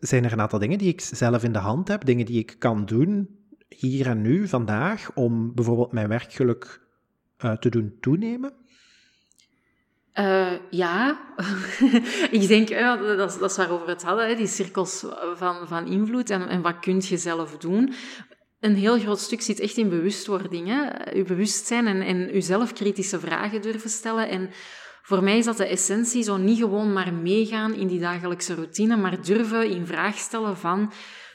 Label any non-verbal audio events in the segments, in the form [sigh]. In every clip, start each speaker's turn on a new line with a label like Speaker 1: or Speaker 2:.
Speaker 1: zijn er een aantal dingen die ik zelf in de hand heb, dingen die ik kan doen hier en nu, vandaag, om bijvoorbeeld mijn werkgeluk uh, te doen toenemen?
Speaker 2: Uh, ja, [laughs] ik denk, uh, dat, dat is waarover we het hadden, hè, die cirkels van, van invloed en, en wat kun je zelf doen. Een heel groot stuk zit echt in bewustwording. Hè? Je bewustzijn en, en jezelf kritische vragen durven stellen. En voor mij is dat de essentie, zo niet gewoon maar meegaan in die dagelijkse routine, maar durven in vraag stellen van,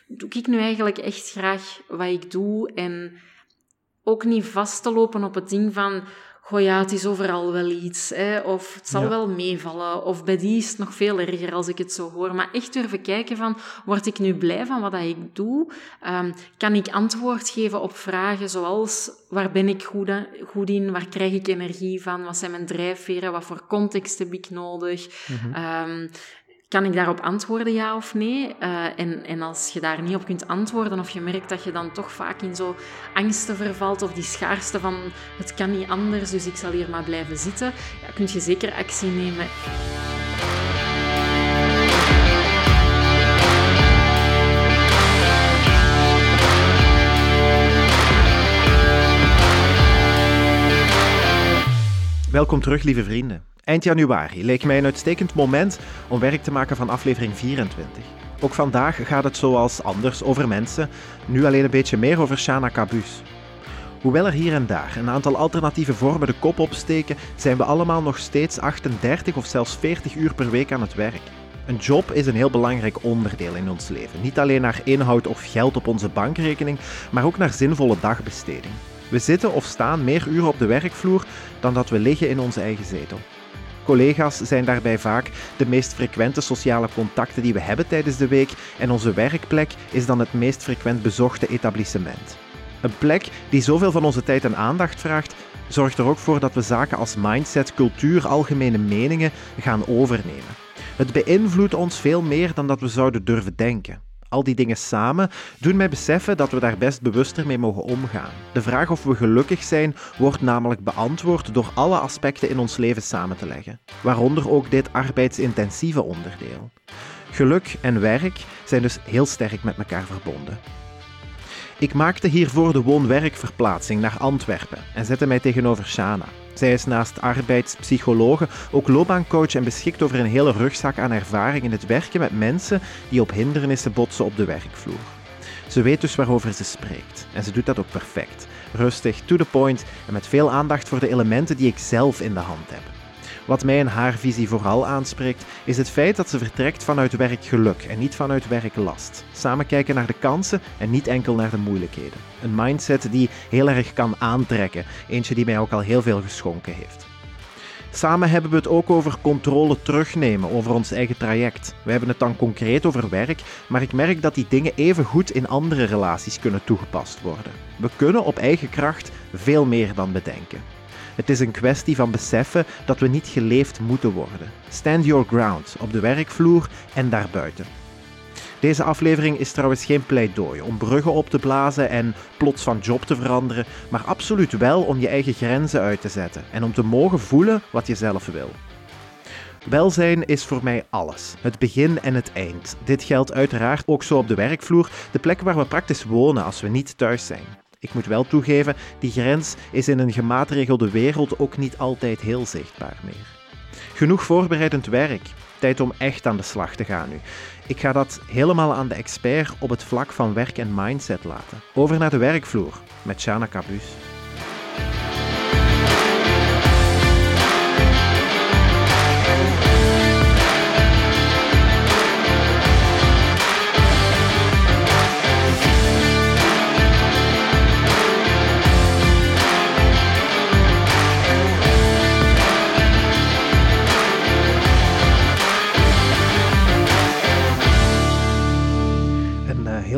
Speaker 2: doe ik nu eigenlijk echt graag wat ik doe? En ook niet vast te lopen op het ding van, goh ja, het is overal wel iets, hè, of het zal wel meevallen, of bij die is het nog veel erger als ik het zo hoor. Maar echt durven kijken van, word ik nu blij van wat ik doe? Um, kan ik antwoord geven op vragen zoals, waar ben ik goed, goed in, waar krijg ik energie van, wat zijn mijn drijfveren, wat voor context heb ik nodig? Mm um, kan ik daarop antwoorden, ja of nee? Uh, en, en als je daar niet op kunt antwoorden, of je merkt dat je dan toch vaak in zo angsten vervalt, of die schaarste van het kan niet anders, dus ik zal hier maar blijven zitten, ja, kun je zeker actie nemen.
Speaker 1: Welkom terug, lieve vrienden. Eind januari leek mij een uitstekend moment om werk te maken van aflevering 24. Ook vandaag gaat het zoals anders over mensen, nu alleen een beetje meer over Shana Cabus. Hoewel er hier en daar een aantal alternatieve vormen de kop opsteken, zijn we allemaal nog steeds 38 of zelfs 40 uur per week aan het werk. Een job is een heel belangrijk onderdeel in ons leven. Niet alleen naar inhoud of geld op onze bankrekening, maar ook naar zinvolle dagbesteding. We zitten of staan meer uren op de werkvloer dan dat we liggen in onze eigen zetel. Collega's zijn daarbij vaak de meest frequente sociale contacten die we hebben tijdens de week en onze werkplek is dan het meest frequent bezochte etablissement. Een plek die zoveel van onze tijd en aandacht vraagt, zorgt er ook voor dat we zaken als mindset, cultuur, algemene meningen gaan overnemen. Het beïnvloedt ons veel meer dan dat we zouden durven denken. Al die dingen samen doen mij beseffen dat we daar best bewuster mee mogen omgaan. De vraag of we gelukkig zijn wordt namelijk beantwoord door alle aspecten in ons leven samen te leggen, waaronder ook dit arbeidsintensieve onderdeel. Geluk en werk zijn dus heel sterk met elkaar verbonden. Ik maakte hiervoor de woon-werkverplaatsing naar Antwerpen en zette mij tegenover Shana. Zij is naast arbeidspsychologe ook loopbaancoach en beschikt over een hele rugzak aan ervaring in het werken met mensen die op hindernissen botsen op de werkvloer. Ze weet dus waarover ze spreekt en ze doet dat ook perfect. Rustig, to the point en met veel aandacht voor de elementen die ik zelf in de hand heb. Wat mij in haar visie vooral aanspreekt, is het feit dat ze vertrekt vanuit werkgeluk en niet vanuit werklast. Samen kijken naar de kansen en niet enkel naar de moeilijkheden. Een mindset die heel erg kan aantrekken, eentje die mij ook al heel veel geschonken heeft. Samen hebben we het ook over controle terugnemen over ons eigen traject. We hebben het dan concreet over werk, maar ik merk dat die dingen even goed in andere relaties kunnen toegepast worden. We kunnen op eigen kracht veel meer dan bedenken. Het is een kwestie van beseffen dat we niet geleefd moeten worden. Stand your ground, op de werkvloer en daarbuiten. Deze aflevering is trouwens geen pleidooi om bruggen op te blazen en plots van job te veranderen, maar absoluut wel om je eigen grenzen uit te zetten en om te mogen voelen wat je zelf wil. Welzijn is voor mij alles, het begin en het eind. Dit geldt uiteraard ook zo op de werkvloer, de plek waar we praktisch wonen als we niet thuis zijn. Ik moet wel toegeven, die grens is in een gemaatregelde wereld ook niet altijd heel zichtbaar meer. Genoeg voorbereidend werk. Tijd om echt aan de slag te gaan nu. Ik ga dat helemaal aan de expert op het vlak van werk en mindset laten. Over naar de werkvloer met Shana Cabus.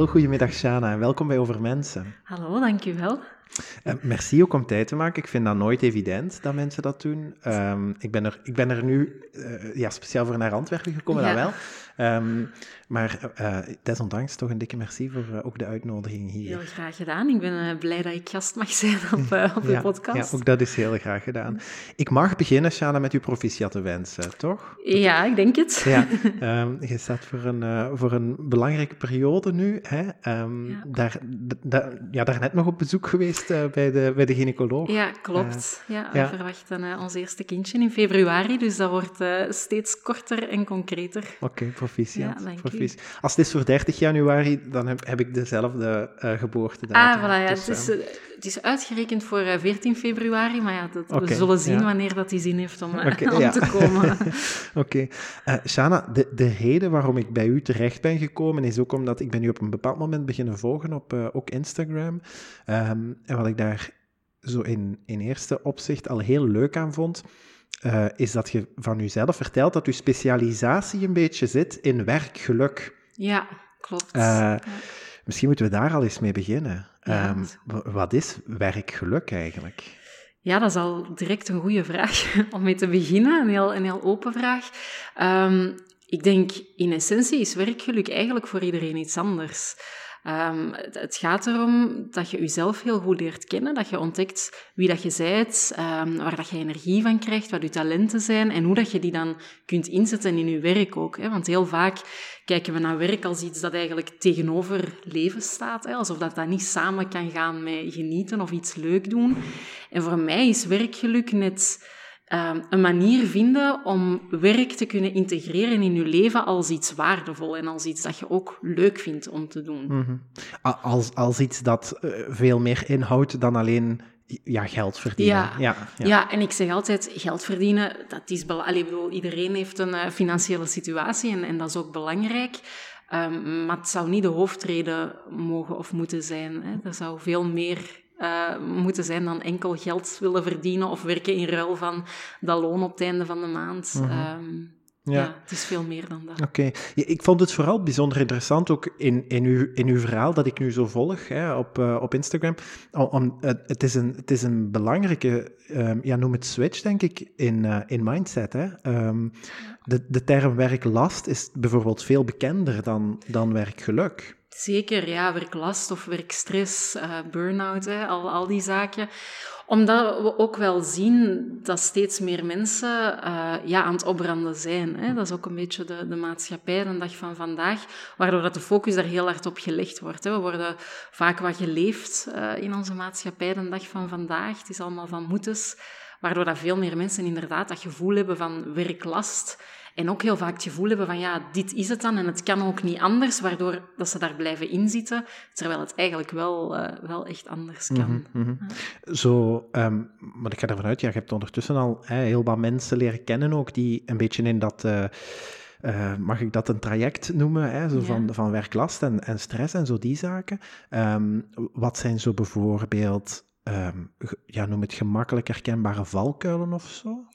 Speaker 1: Heel goedemiddag, Shana, en welkom bij Over Mensen.
Speaker 2: Hallo, dankjewel.
Speaker 1: Uh, merci ook om tijd te maken. Ik vind dat nooit evident dat mensen dat doen. Um, ik, ben er, ik ben er nu uh, ja, speciaal voor naar Antwerpen gekomen, ja. dat wel. Um, Maar uh, desondanks toch een dikke merci voor uh, ook de uitnodiging hier.
Speaker 2: Heel graag gedaan. Ik ben uh, blij dat ik gast mag zijn op, op uw
Speaker 1: ja,
Speaker 2: podcast.
Speaker 1: Ja, ook dat is heel graag gedaan. Ik mag beginnen, Shana, met uw proficiat te wensen, toch?
Speaker 2: Ja, ik denk het.
Speaker 1: Ja, um, [laughs] je staat voor een, voor een belangrijke periode nu. Hè? Um, ja. Daar, da, ja, daarnet nog op bezoek geweest bij, de, bij de gynaecoloog.
Speaker 2: Ja, klopt. ja, we verwachten ons eerste kindje in februari, dus dat wordt steeds korter en concreter.
Speaker 1: Oké, okay, proficiat. Ja, proficiat. Als het is voor 30 januari, dan heb, heb ik dezelfde uh, geboorte.
Speaker 2: Ah, voilà, ja. Dus, het, is, uh, het is uitgerekend voor uh, 14 februari, maar ja, dat, okay, we zullen zien ja. wanneer dat hij zin heeft om, okay, [laughs] om ja. te komen. [laughs]
Speaker 1: Oké. Okay. Shana, de, de reden waarom ik bij u terecht ben gekomen, is ook omdat ik ben u op een bepaald moment beginnen volgen op ook Instagram. Um, en wat ik daar zo in, in eerste opzicht al heel leuk aan vond, uh, is dat je van jezelf vertelt dat je specialisatie een beetje zit in werkgeluk.
Speaker 2: Ja, klopt. Uh,
Speaker 1: ja. Misschien moeten we daar al eens mee beginnen. Ja. Um, wat is werkgeluk eigenlijk?
Speaker 2: Ja, dat is al direct een goede vraag [laughs] om mee te beginnen. Een heel, een heel open vraag. Um, ik denk, in essentie is werkgeluk eigenlijk voor iedereen iets anders. Um, het, gaat erom dat je jezelf heel goed leert kennen, dat je ontdekt wie dat je bent, um, waar dat je energie van krijgt, wat je talenten zijn en hoe dat je die dan kunt inzetten in je werk ook. Hè? Want heel vaak kijken we naar werk als iets dat eigenlijk tegenover leven staat, hè? alsof dat, dat niet samen kan gaan met genieten of iets leuk doen. En voor mij is werkgeluk net um, een manier vinden om werk te kunnen integreren in je leven als iets waardevol en als iets dat je ook leuk vindt om te doen.
Speaker 1: Mm -hmm. als, als iets dat uh, veel meer inhoudt dan alleen ja, geld verdienen.
Speaker 2: Ja, ja, ja. ja, en ik zeg altijd, geld verdienen, dat is belangrijk. bedoel, iedereen heeft een uh, financiële situatie en, en dat is ook belangrijk. Um, maar het zou niet de hoofdreden mogen of moeten zijn. Hè. Er zou veel meer uh, moeten zijn dan enkel geld willen verdienen of werken in ruil van dat loon op het einde van de maand. Mm -hmm. um, ja. ja. het is veel meer dan dat.
Speaker 1: Oké. Okay. Ja, ik vond het vooral bijzonder interessant, ook in, in, uw, in uw verhaal dat ik nu zo volg hè, op, uh, op Instagram. Om, uh, het, is een, het is een belangrijke, um, ja, noem het switch, denk ik, in, uh, in mindset. Hè. Um, de, de term werklast is bijvoorbeeld veel bekender dan, dan werkgeluk.
Speaker 2: Zeker, ja, werklast of werkstress, uh, burn-out, al, al die zaken. Omdat we ook wel zien dat steeds meer mensen uh, ja, aan het opbranden zijn. Hè. Dat is ook een beetje de, de maatschappij de dag van vandaag, waardoor dat de focus daar heel hard op gelegd wordt. Hè. We worden vaak wat geleefd uh, in onze maatschappij de dag van vandaag. Het is allemaal van moetes, waardoor dat veel meer mensen inderdaad dat gevoel hebben van werklast en ook heel vaak het gevoel hebben van ja, dit is het dan en het kan ook niet anders, waardoor dat ze daar blijven inzitten, terwijl het eigenlijk wel, uh, wel echt anders kan.
Speaker 1: Mm -hmm. ja. Zo, um, maar ik ga ervan uit, ja, je hebt ondertussen al hè, heel wat mensen leren kennen ook die een beetje in dat... Uh, uh, mag ik dat een traject noemen, hè? Zo ja. van, van werklast en, en stress en zo die zaken. Um, wat zijn zo bijvoorbeeld, um, ja, noem het gemakkelijk herkenbare valkuilen of zo?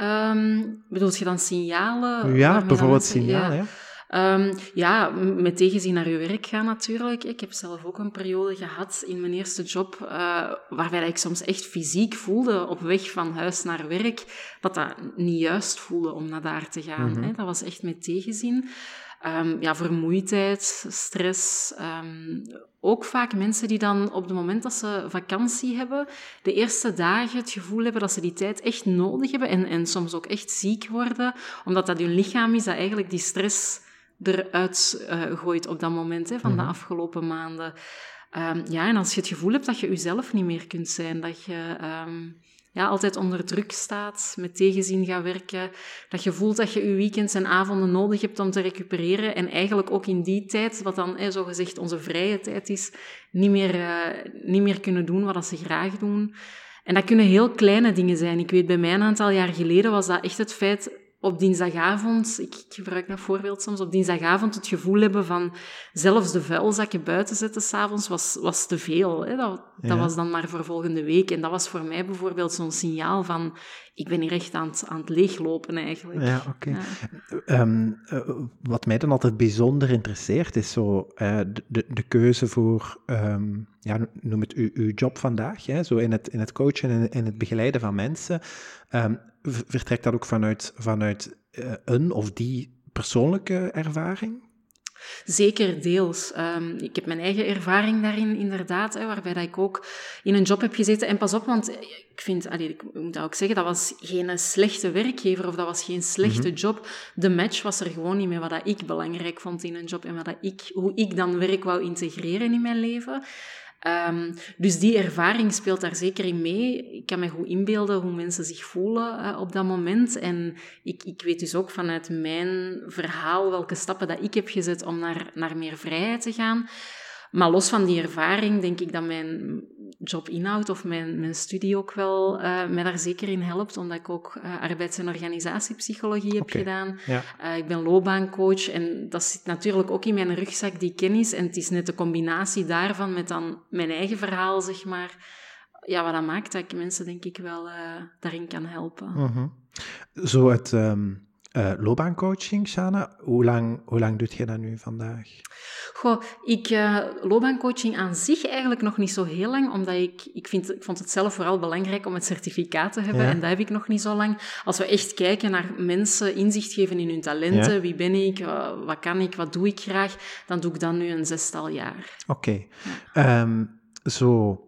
Speaker 2: Um, bedoelt je dan signalen?
Speaker 1: Ja, bijvoorbeeld signalen, ja.
Speaker 2: Um, ja, met tegenzien naar je werk gaan natuurlijk. Ik heb zelf ook een periode gehad in mijn eerste job uh, waarbij ik soms echt fysiek voelde op weg van huis naar werk dat dat niet juist voelde om naar daar te gaan. Mm -hmm. hè. Dat was echt met tegenzin. Um, ja, vermoeidheid, stress. Um, ook vaak mensen die dan op het moment dat ze vakantie hebben, de eerste dagen het gevoel hebben dat ze die tijd echt nodig hebben en, en soms ook echt ziek worden, omdat dat hun lichaam is dat eigenlijk die stress eruit uh, gooit op dat moment hè, van mm -hmm. de afgelopen maanden. Um, ja, en als je het gevoel hebt dat je jezelf niet meer kunt zijn, dat je ja, altijd onder druk staat, met tegenzin gaat werken, dat je voelt dat je je weekends en avonden nodig hebt om te recupereren en eigenlijk ook in die tijd, wat dan eh, zogezegd onze vrije tijd is, niet meer, uh, niet meer kunnen doen wat ze graag doen. En dat kunnen heel kleine dingen zijn. Ik weet, bij mij een aantal jaar geleden was dat echt het feit op dinsdagavond, ik gebruik dat voorbeeld soms, op dinsdagavond het gevoel hebben van zelfs de vuilzakken buiten zetten s'avonds was, was te veel. Hè? Dat, ja. dat was dan maar voor volgende week. En dat was voor mij bijvoorbeeld zo'n signaal van ik ben hier echt aan het, aan het leeglopen eigenlijk.
Speaker 1: Ja, oké. Okay. Ja. Um, uh, wat mij dan altijd bijzonder interesseert is zo uh, de, de keuze voor, um, ja, noem het uw, uw job vandaag, hè? zo in het, in het coachen en in het begeleiden van mensen. Um, vertrekt dat ook vanuit, vanuit uh, een of die persoonlijke ervaring?
Speaker 2: Zeker deels. Ehm, ik heb mijn eigen ervaring daarin, inderdaad, hè, waarbij dat ik ook in een job heb gezeten. En pas op, want ik vind, allee, ik moet dat ook zeggen, dat was geen slechte werkgever of dat was geen slechte
Speaker 1: Mhm.
Speaker 2: job. De match was er gewoon niet met wat dat ik belangrijk vond in een job en wat dat ik, hoe ik dan werk wou integreren in mijn leven. Ehm, dus die ervaring speelt daar zeker in mee. Ik kan me goed inbeelden hoe mensen zich voelen op dat moment. En ik, ik weet dus ook vanuit mijn verhaal welke stappen dat ik heb gezet om naar, naar meer vrijheid te gaan. Maar los van die ervaring denk ik dat mijn jobinhoud of mijn, mijn studie ook wel eh, mij daar zeker in helpt, omdat ik ook eh, arbeids- en organisatiepsychologie heb gedaan.
Speaker 1: Ja.
Speaker 2: Eh, ik ben loopbaancoach en dat zit natuurlijk ook in mijn rugzak, die kennis. En het is net de combinatie daarvan met dan mijn eigen verhaal, zeg maar. Ja, wat dat maakt dat ik mensen denk ik wel daarin kan helpen.
Speaker 1: Mhm. Zo het ehm eh, loopbaancoaching, Shana, hoe lang, hoe lang doet je dat nu vandaag?
Speaker 2: Goh, ik eh loopbaancoaching aan zich eigenlijk nog niet zo heel lang, omdat ik, ik, vind, ik vond het zelf vooral belangrijk om het certificaat te hebben
Speaker 1: Ja.
Speaker 2: en dat heb ik nog niet zo lang. Als we echt kijken naar mensen inzicht geven in hun talenten,
Speaker 1: Ja.
Speaker 2: wie ben ik, eh, wat kan ik, wat doe ik graag, dan doe ik dat nu een zestal jaar.
Speaker 1: Oké. Ehm, zo,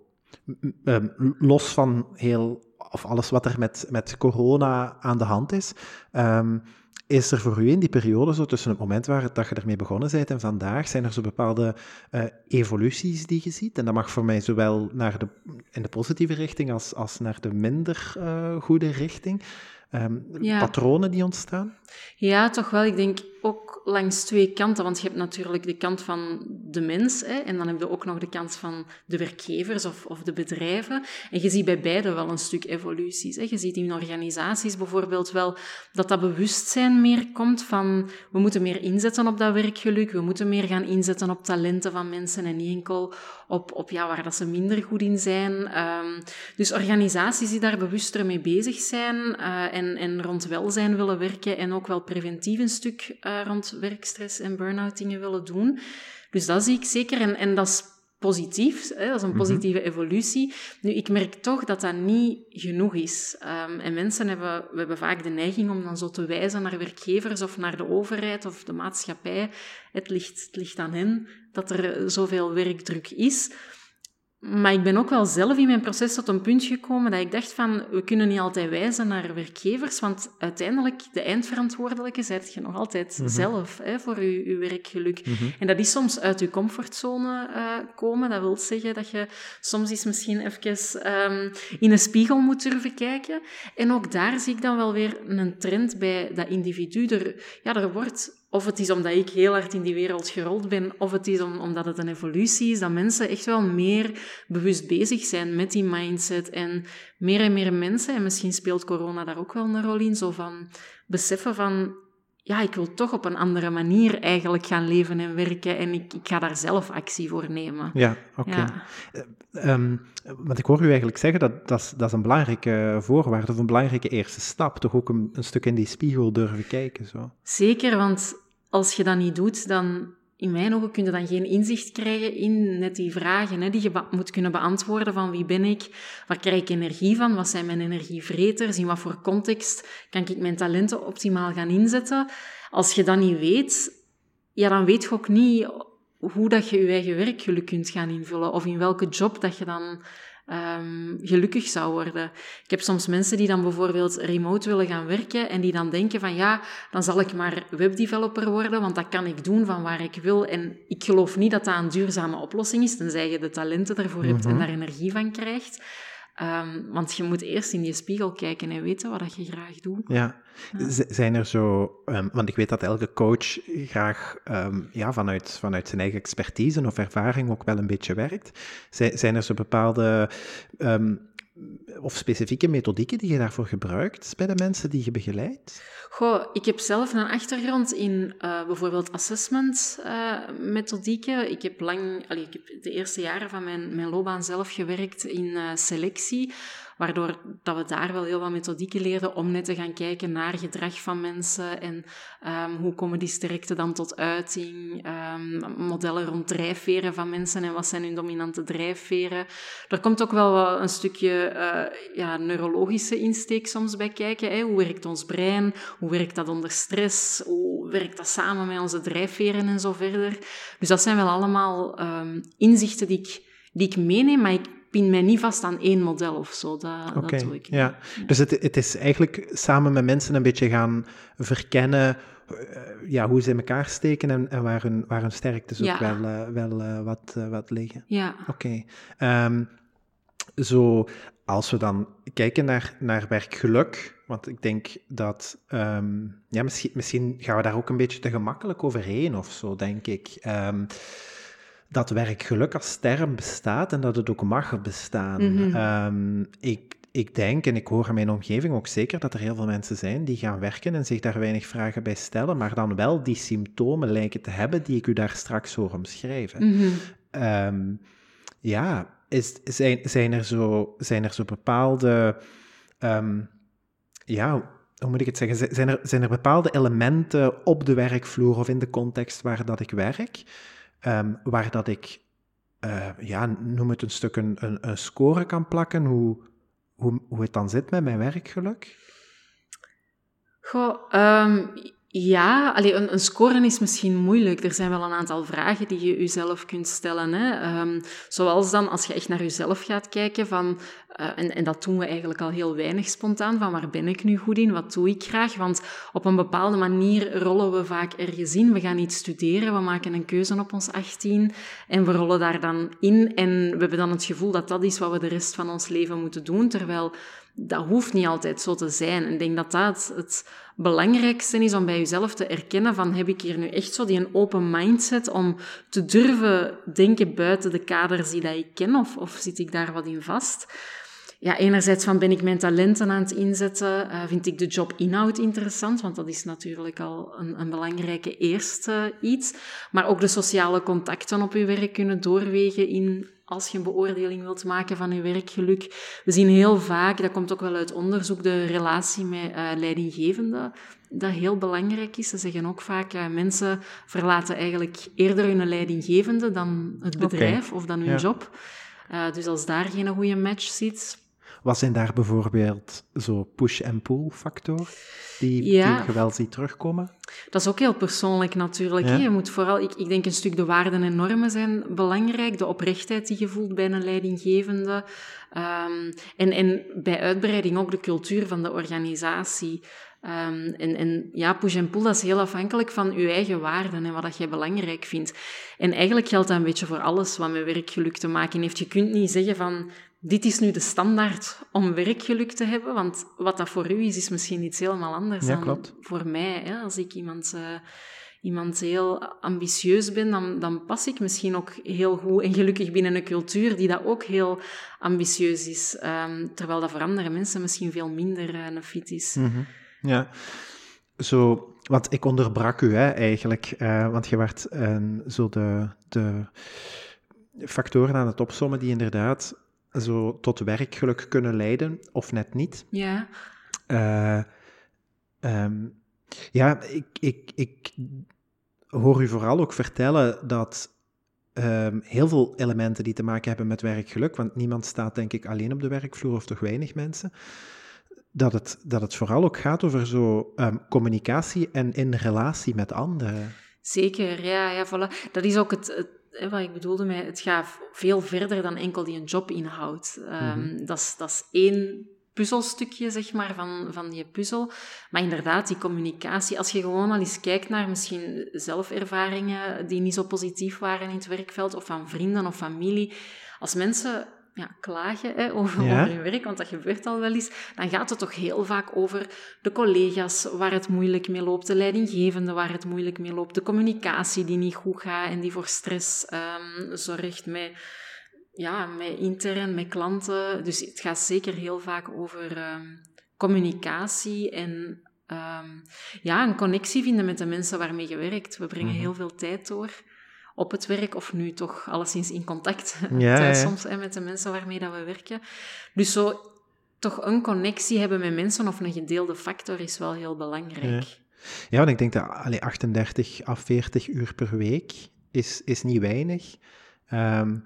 Speaker 1: ehm, los van heel, of alles wat er met, met corona aan de hand is, ehm, is er voor u in die periode, zo tussen het moment waar dat je ermee begonnen bent en vandaag, zijn er zo bepaalde eh, evoluties die je ziet? En dat mag voor mij zowel naar de, in de positieve richting als, als naar de minder eh, goede richting. Ehm,
Speaker 2: Ja.
Speaker 1: Patronen die ontstaan?
Speaker 2: Ja, toch wel. Ik denk ook langs twee kanten. Want je hebt natuurlijk de kant van de mens. Hè, en dan heb je ook nog de kant van de werkgevers of, of de bedrijven. En je ziet bij beide wel een stuk evoluties. Hè. Je ziet in organisaties bijvoorbeeld wel dat dat bewustzijn meer komt van we moeten meer inzetten op dat werkgeluk. We moeten meer gaan inzetten op talenten van mensen en niet enkel op, op ja, waar dat ze minder goed in zijn. Ehm, dus organisaties die daar bewuster mee bezig zijn eh, en, en rond welzijn willen werken en ook wel preventief een stuk eh, rond werkstress en burn-out dingen willen doen. Dus dat zie ik zeker en, en dat is positief, hè? dat is een positieve evolutie. Nu, ik merk toch dat dat niet genoeg is. Ehm, en mensen hebben, we hebben vaak de neiging om dan zo te wijzen naar werkgevers of naar de overheid of de maatschappij. Het ligt, het ligt aan hen dat er zoveel werkdruk is. Maar ik ben ook wel zelf in mijn proces tot een punt gekomen dat ik dacht van, we kunnen niet altijd wijzen naar werkgevers, want uiteindelijk, de eindverantwoordelijke, zijt je nog altijd zelf hè, voor je, je werkgeluk. En dat is soms uit je comfortzone eh, komen. Dat wil zeggen dat je soms eens misschien even ehm, in een spiegel moet durven kijken. En ook daar zie ik dan wel weer een trend bij dat individu. Er, ja, er wordt of het is omdat ik heel hard in die wereld gerold ben, of het is om, omdat het een evolutie is, dat mensen echt wel meer bewust bezig zijn met die mindset. En meer en meer mensen, en misschien speelt corona daar ook wel een rol in, zo van beseffen van, ja, ik wil toch op een andere manier eigenlijk gaan leven en werken en ik, ik ga daar zelf actie voor nemen.
Speaker 1: Ja, oké.
Speaker 2: Ja.
Speaker 1: Ehm, want ik hoor u eigenlijk zeggen dat dat is, dat is een belangrijke voorwaarde of een belangrijke eerste stap. Toch ook een, een stuk in die spiegel durven kijken. Zo.
Speaker 2: Zeker, want als je dat niet doet, dan in mijn ogen kun je dan geen inzicht krijgen in net die vragen hè, die je moet kunnen beantwoorden van wie ben ik, waar krijg ik energie van, wat zijn mijn energievreters, in wat voor context kan ik mijn talenten optimaal gaan inzetten. Als je dat niet weet, ja, dan weet je ook niet hoe dat je je eigen werkgeluk kunt gaan invullen of in welke job dat je dan ehm, gelukkig zou worden. Ik heb soms mensen die dan bijvoorbeeld remote willen gaan werken en die dan denken van ja, dan zal ik maar webdeveloper worden, want dat kan ik doen van waar ik wil. En ik geloof niet dat dat een duurzame oplossing is, tenzij je de talenten ervoor hebt en daar energie van krijgt. Ehm, want je moet eerst in je spiegel kijken en weten wat je graag doet.
Speaker 1: Ja. Zijn er zo, ehm, want ik weet dat elke coach graag ehm, ja, vanuit, vanuit zijn eigen expertise of ervaring ook wel een beetje werkt. Zijn, zijn er zo bepaalde of specifieke methodieken die je daarvoor gebruikt bij de mensen die je begeleidt?
Speaker 2: Goh, ik heb zelf een achtergrond in eh, bijvoorbeeld assessment eh, methodieken. Ik heb lang, ik heb de eerste jaren van mijn, mijn loopbaan zelf gewerkt in eh, selectie. Waardoor dat we daar wel heel wat methodieken leerden om net te gaan kijken naar gedrag van mensen en um, hoe komen die sterkte dan tot uiting, um, modellen rond drijfveren van mensen en wat zijn hun dominante drijfveren. Er komt ook wel een stukje uh, ja, neurologische insteek soms bij kijken. Hè? Hoe werkt ons brein? Hoe werkt dat onder stress? Hoe werkt dat samen met onze drijfveren en zo verder? Dus dat zijn wel allemaal um, inzichten die ik, die ik meeneem, maar ik pin mij niet vast aan één model of zo. Dat, dat doe ik.
Speaker 1: Ja. Dus het, het is eigenlijk samen met mensen een beetje gaan verkennen uh, ja, hoe ze in elkaar steken en, en waar, hun, waar hun sterktes ook wel, uh, wel uh, wat, wat liggen.
Speaker 2: Ja.
Speaker 1: Oké. Okay. Um, zo, als we dan kijken naar, naar werkgeluk, want ik denk dat, um, ja, misschien, misschien gaan we daar ook een beetje te gemakkelijk overheen of zo, denk ik. Um, dat werkgeluk als term bestaat en dat het ook mag bestaan. Mm -hmm. um, ik, ik denk, en ik hoor in mijn omgeving ook zeker, dat er heel veel mensen zijn die gaan werken en zich daar weinig vragen bij stellen, maar dan wel die symptomen lijken te hebben die ik u daar straks hoor omschrijven. Mm -hmm. ja, is, zijn, zijn, er zo, zijn er zo bepaalde, um, ja, hoe moet ik het zeggen, zijn er, zijn er bepaalde elementen op de werkvloer of in de context waar dat ik werk, um, waar dat ik, uh, ja, noem het een stuk een, een, score kan plakken, hoe, hoe, hoe het dan zit met mijn werkgeluk?
Speaker 2: Goh, um, ja, allee, een, een scoren is misschien moeilijk. Er zijn wel een aantal vragen die je jezelf kunt stellen. Hè. Um, zoals dan, als je echt naar jezelf gaat kijken, van, uh, en, en dat doen we eigenlijk al heel weinig spontaan, van waar ben ik nu goed in, wat doe ik graag? Want op een bepaalde manier rollen we vaak ergens in. We gaan iets studeren, we maken een keuze op ons 18 en we rollen daar dan in. En we hebben dan het gevoel dat dat is wat we de rest van ons leven moeten doen, terwijl dat hoeft niet altijd zo te zijn. En ik denk dat dat het belangrijkste is om bij jezelf te erkennen van heb ik hier nu echt zo die een open mindset om te durven denken buiten de kaders die dat ik ken of, of zit ik daar wat in vast? Ja, enerzijds van ben ik mijn talenten aan het inzetten, uh, vind ik de job inhoud interessant, want dat is natuurlijk al een, een belangrijke eerste iets. Maar ook de sociale contacten op je werk kunnen doorwegen in als je een beoordeling wilt maken van je werkgeluk. We zien heel vaak, dat komt ook wel uit onderzoek, de relatie met uh, leidinggevenden, dat heel belangrijk is. Ze zeggen ook vaak, uh, mensen verlaten eigenlijk eerder hun leidinggevende dan het bedrijf okay. of dan hun ja. job. Uh, dus als daar geen goede match zit,
Speaker 1: wat zijn daar bijvoorbeeld zo push- en pull-factoren die, ja. die je wel ziet terugkomen?
Speaker 2: Dat is ook heel persoonlijk natuurlijk. Ja. Je moet vooral, ik, ik denk een stuk de waarden en normen zijn belangrijk. De oprechtheid die je voelt bij een leidinggevende. Um, en, en bij uitbreiding ook de cultuur van de organisatie. Um, en, en ja, push en pull, dat is heel afhankelijk van je eigen waarden en wat dat jij belangrijk vindt. En eigenlijk geldt dat een beetje voor alles wat met werkgeluk te maken heeft. Je kunt niet zeggen van, dit is nu de standaard om werkgeluk te hebben, want wat dat voor u is, is misschien iets helemaal anders
Speaker 1: ja,
Speaker 2: dan
Speaker 1: klopt.
Speaker 2: voor mij. Hè? Als ik iemand, uh, iemand heel ambitieus ben, dan, dan pas ik misschien ook heel goed en gelukkig binnen een cultuur die dat ook heel ambitieus is, um, terwijl dat voor andere mensen misschien veel minder uh, een fit is.
Speaker 1: Mm -hmm. Ja, zo, want ik onderbrak u hè, eigenlijk, uh, want je werd zo de, de factoren aan het opsommen die inderdaad zo tot werkgeluk kunnen leiden, of net niet.
Speaker 2: Ja.
Speaker 1: Uh, um, ja, ik, ik, ik hoor u vooral ook vertellen dat um, heel veel elementen die te maken hebben met werkgeluk, want niemand staat denk ik alleen op de werkvloer, of toch weinig mensen, dat het, dat het vooral ook gaat over zo um, communicatie en in relatie met anderen.
Speaker 2: Zeker, ja, ja voilà. Dat is ook het, het wat ik bedoelde met, het gaat veel verder dan enkel die een job inhoudt. Um, mm -hmm. dat, is, dat is één puzzelstukje, zeg maar, van, van die puzzel. Maar inderdaad, die communicatie, als je gewoon al eens kijkt naar misschien zelfervaringen die niet zo positief waren in het werkveld, of van vrienden of familie. Als mensen ja, klagen hè, over, ja. over hun werk, want dat gebeurt al wel eens, dan gaat het toch heel vaak over de collega's waar het moeilijk mee loopt, de leidinggevende waar het moeilijk mee loopt, de communicatie die niet goed gaat en die voor stress um, zorgt met, ja, met intern, met klanten. Dus het gaat zeker heel vaak over um, communicatie en um, ja, een connectie vinden met de mensen waarmee je werkt. We brengen mm-hmm. heel veel tijd door op het werk, of nu toch alleszins in contact [laughs]
Speaker 1: ja,
Speaker 2: thuis
Speaker 1: ja.
Speaker 2: soms hè, met de mensen waarmee dat we werken. Dus zo toch een connectie hebben met mensen of een gedeelde factor is wel heel belangrijk.
Speaker 1: Ja, want ik denk dat allee, 38 à 40 uur per week is, is niet weinig. Ehm,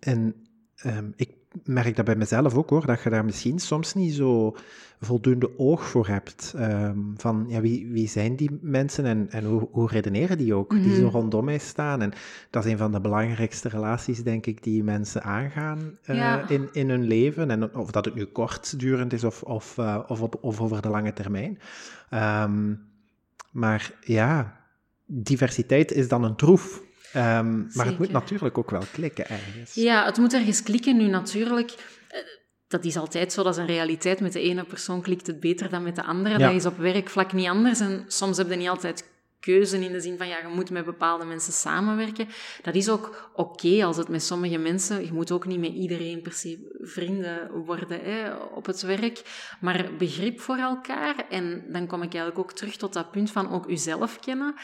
Speaker 1: en um, ik merk dat bij mezelf ook hoor, dat je daar misschien soms niet zo voldoende oog voor hebt. Ehm, van ja, wie, wie zijn die mensen en, en hoe, hoe redeneren die ook, die zo mhm. rondom mij staan. En dat is een van de belangrijkste relaties, denk ik, die mensen aangaan uh, in, in hun leven. En of dat het nu kortdurend is of, of, uh, of, op, of over de lange termijn. Um, maar ja, diversiteit is dan een troef. Um, maar het moet natuurlijk ook wel klikken ergens.
Speaker 2: Ja, het moet ergens klikken. Nu natuurlijk, eh, dat is altijd zo, dat is een realiteit. Met de ene persoon klikt het beter dan met de andere. Dat is op werkvlak niet anders. En soms heb je niet altijd keuze in de zin van ja, je moet met bepaalde mensen samenwerken. Dat is ook oké als het met sommige mensen, je moet ook niet met iedereen per se vrienden worden hè, op het werk, maar begrip voor elkaar. En dan kom ik eigenlijk ook terug tot dat punt van ook uzelf kennen.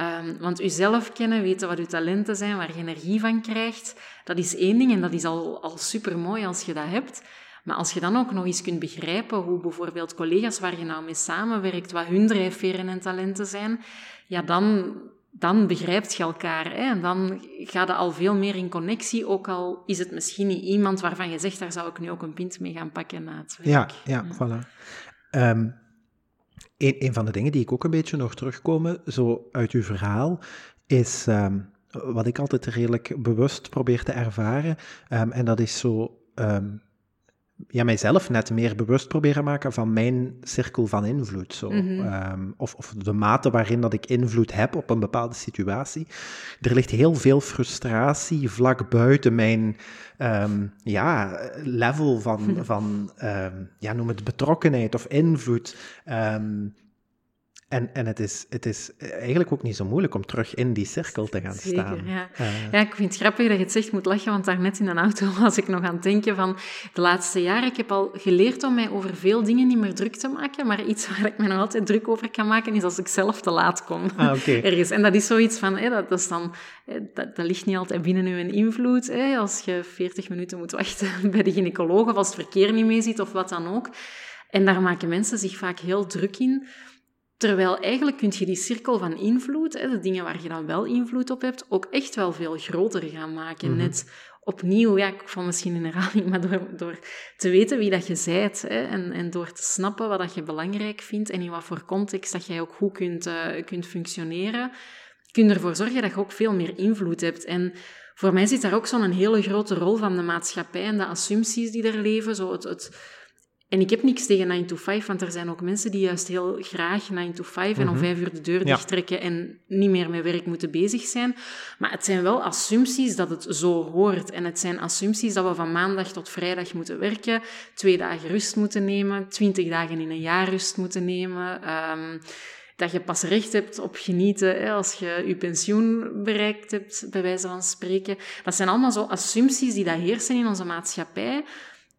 Speaker 2: Um, want uzelf kennen, weten wat uw talenten zijn, waar je energie van krijgt, dat is één ding en dat is al, al super mooi als je dat hebt. Maar als je dan ook nog eens kunt begrijpen hoe bijvoorbeeld collega's waar je nou mee samenwerkt, wat hun drijfveren en talenten zijn, ja, dan, dan begrijpt je elkaar. Hè? En dan ga je al veel meer in connectie, ook al is het misschien niet iemand waarvan je zegt, daar zou ik nu ook een pint mee gaan pakken na het werk.
Speaker 1: Ja, ja, voilà. Um, een, een, van de dingen die ik ook een beetje nog terugkomen, zo uit uw verhaal, is um, wat ik altijd redelijk bewust probeer te ervaren. Um, en dat is zo ja, mijzelf net meer bewust proberen maken van mijn cirkel van invloed. Zo. Mhm. Ehm, of, of de mate waarin dat ik invloed heb op een bepaalde situatie. Er ligt heel veel frustratie vlak buiten mijn ehm, ja, level van, [laughs] van um, ja, noem het betrokkenheid of invloed. En, en het, is, het is eigenlijk ook niet zo moeilijk om terug in die cirkel te gaan
Speaker 2: Zeker,
Speaker 1: staan.
Speaker 2: Ja. Uh, ja, ik vind het grappig dat je het zegt, moet lachen, want daarnet in een auto was ik nog aan het denken van de laatste jaren, ik heb al geleerd om mij over veel dingen niet meer druk te maken, maar iets waar ik me nog altijd druk over kan maken, is als ik zelf te laat kom.
Speaker 1: Ah, okay. [laughs]
Speaker 2: Ergens. En dat is zoiets van, hè, dat, dat, is dan, dat, dat, ligt niet altijd binnen uw invloed. Hè, als je 40 minuten moet wachten [laughs] bij de gynaecoloog, of als het verkeer niet mee zit, of wat dan ook. En daar maken mensen zich vaak heel druk in Terwijl eigenlijk kun je die cirkel van invloed, de dingen waar je dan wel invloed op hebt, ook echt wel veel groter gaan maken. Mhm. Net opnieuw, ja, ik val misschien in herhaling, maar door, door te weten wie dat je zijt hè, en, en door te snappen wat dat je belangrijk vindt en in wat voor context dat jij ook goed kunt, uh, kunt functioneren, kun je ervoor zorgen dat je ook veel meer invloed hebt. En voor mij zit daar ook zo'n hele grote rol van de maatschappij en de assumpties die er leven, zo het, het en ik heb niks tegen 9 to 5, want er zijn ook mensen die juist heel graag 9 to 5 en om 5 mhm. uur de deur dichttrekken en niet meer met werk moeten bezig zijn. Maar het zijn wel assumpties dat het zo hoort. En het zijn assumpties dat we van maandag tot vrijdag moeten werken, twee dagen rust moeten nemen, twintig dagen in een jaar rust moeten nemen. Um, dat je pas recht hebt op genieten hè, als je je pensioen bereikt hebt, bij wijze van spreken. Dat zijn allemaal zo assumpties die daar heersen in onze maatschappij.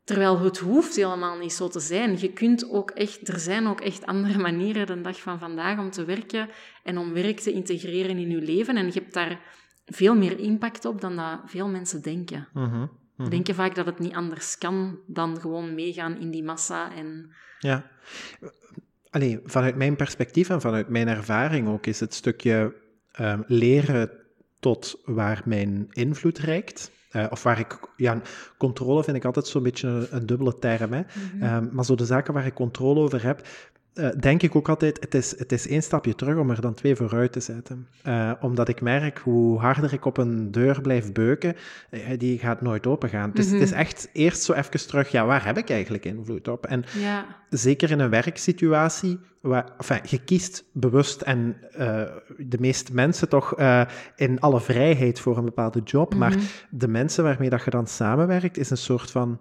Speaker 2: Terwijl het hoeft helemaal niet zo te zijn. Je kunt ook echt, er zijn ook echt andere manieren de dag van vandaag om te werken en om werk te integreren in je leven. En je hebt daar veel meer impact op dan dat veel mensen denken. Uh Denken vaak dat het niet anders kan dan gewoon meegaan in die massa. En...
Speaker 1: Ja. Alleen vanuit mijn perspectief en vanuit mijn ervaring ook is het stukje uh, leren tot waar mijn invloed reikt. Uh, of waar ik, ja, controle vind ik altijd zo'n beetje een, een, dubbele term. Hè. Mm -hmm. maar zo de zaken waar ik controle over heb, uh, denk ik ook altijd, het is, het is één stapje terug om er dan twee vooruit te zetten. Uh, omdat ik merk hoe harder ik op een deur blijf beuken, uh, die gaat nooit open gaan. Dus mm -hmm. het is echt eerst zo even terug, ja, waar heb ik eigenlijk invloed op? En ja. zeker in een werksituatie, waar, enfin, je kiest bewust en de meeste mensen toch in alle vrijheid voor een bepaalde job, mm -hmm. maar mhm. de mensen waarmee dat je dan samenwerkt, is een soort van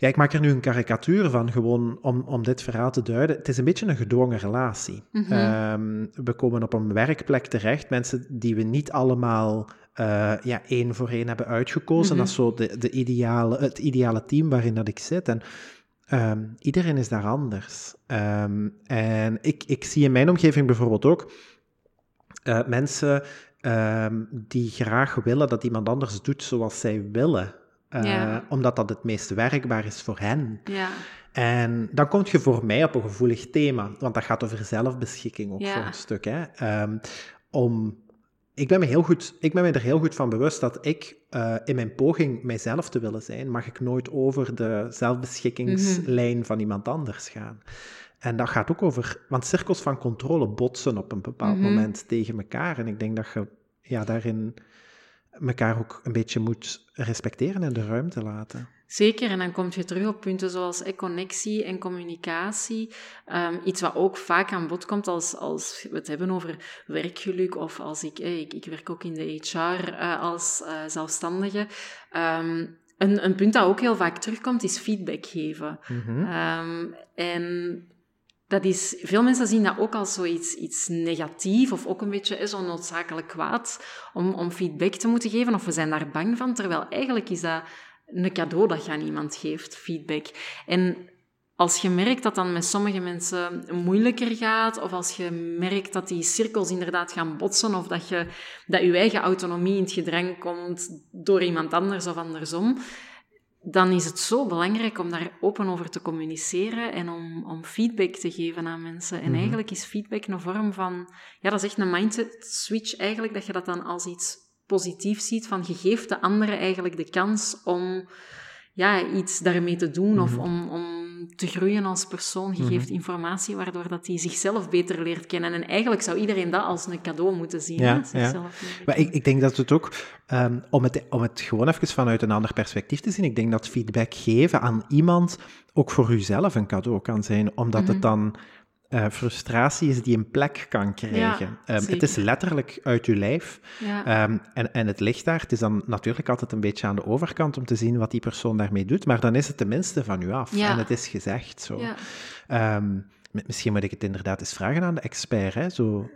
Speaker 1: ja, ik maak er nu een karikatuur van, gewoon om, om dit verhaal te duiden. Het is een beetje een gedwongen relatie. Mhm. Ehm, we komen op een werkplek terecht, mensen die we niet allemaal uh, ja, één voor één hebben uitgekozen. Mhm. Dat is zo de, de ideale, het ideale team waarin dat ik zit. En um, iedereen is daar anders. Um, en ik, ik zie in mijn omgeving bijvoorbeeld ook uh, mensen die graag willen dat iemand anders doet zoals zij willen. Uh, Omdat dat het meest werkbaar is voor hen.
Speaker 2: Ja.
Speaker 1: En dan kom je voor mij op een gevoelig thema, want dat gaat over zelfbeschikking ook voor een stuk. Hè. Um, om, ik, ben me heel goed, ik ben me er heel goed van bewust dat ik uh, in mijn poging mijzelf te willen zijn, mag ik nooit over de zelfbeschikingslijn mm van iemand anders gaan. En dat gaat ook over, want cirkels van controle botsen op een bepaald mm -hmm. moment tegen elkaar. En ik denk dat je ja, daarin elkaar ook een beetje moet respecteren en de ruimte laten.
Speaker 2: Zeker, en dan kom je terug op punten zoals connectie en communicatie. Um, iets wat ook vaak aan bod komt als, als we het hebben over werkgeluk of als ik, ik, ik werk ook in de HR uh, als uh, zelfstandige. Um, een, een, punt dat ook heel vaak terugkomt is feedback geven. Mm -hmm. um, en dat is, veel mensen zien dat ook als zoiets iets negatief of ook een beetje zo noodzakelijk kwaad om, om feedback te moeten geven of we zijn daar bang van, terwijl eigenlijk is dat een cadeau dat je aan iemand geeft, feedback. En als je merkt dat dan met sommige mensen moeilijker gaat, of als je merkt dat die cirkels inderdaad gaan botsen, of dat je, dat je eigen autonomie in het gedrang komt door iemand anders of andersom, dan is het zo belangrijk om daar open over te communiceren en om, om feedback te geven aan mensen. En mhm. eigenlijk is feedback een vorm van, ja, dat is echt een mindset switch eigenlijk, dat je dat dan als iets positiefs ziet, van je geeft de anderen eigenlijk de kans om ja, iets daarmee te doen of mhm. om, te groeien als persoon. Je geeft mhm. informatie waardoor dat hij zichzelf beter leert kennen. En eigenlijk zou iedereen dat als een cadeau moeten zien.
Speaker 1: Ja, ja. Maar ik, ik, denk dat het ook, um, om, het, om het gewoon even vanuit een ander perspectief te zien, ik denk dat feedback geven aan iemand ook voor uzelf een cadeau kan zijn, omdat het mhm. dan uh, frustratie is die een plek kan krijgen. Ja, um, het is letterlijk uit uw lijf. Ja. Um, en, en het ligt daar. Het is dan natuurlijk altijd een beetje aan de overkant om te zien wat die persoon daarmee doet, maar dan is het tenminste van u af. Ja. En het is gezegd zo. Um, misschien moet ik het inderdaad eens vragen aan de expert. Hè? Zo,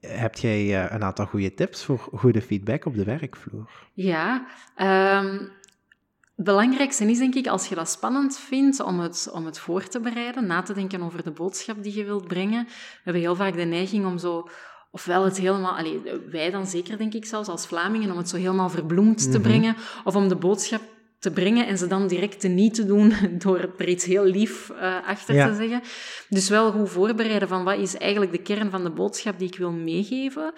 Speaker 1: heb jij uh, een aantal goede tips voor goede feedback op de werkvloer?
Speaker 2: Ja, belangrijkste is denk ik, als je dat spannend vindt om het, om het voor te bereiden, na te denken over de boodschap die je wilt brengen. We hebben heel vaak de neiging om zo, ofwel het helemaal, allez, wij dan zeker denk ik zelfs als Vlamingen, om het zo helemaal verbloemd te mhm. brengen, of om de boodschap te brengen en ze dan direct te niet te doen [laughs] door er iets heel lief uh, achter te zeggen. Dus wel goed voorbereiden van wat is eigenlijk de kern van de boodschap die ik wil meegeven.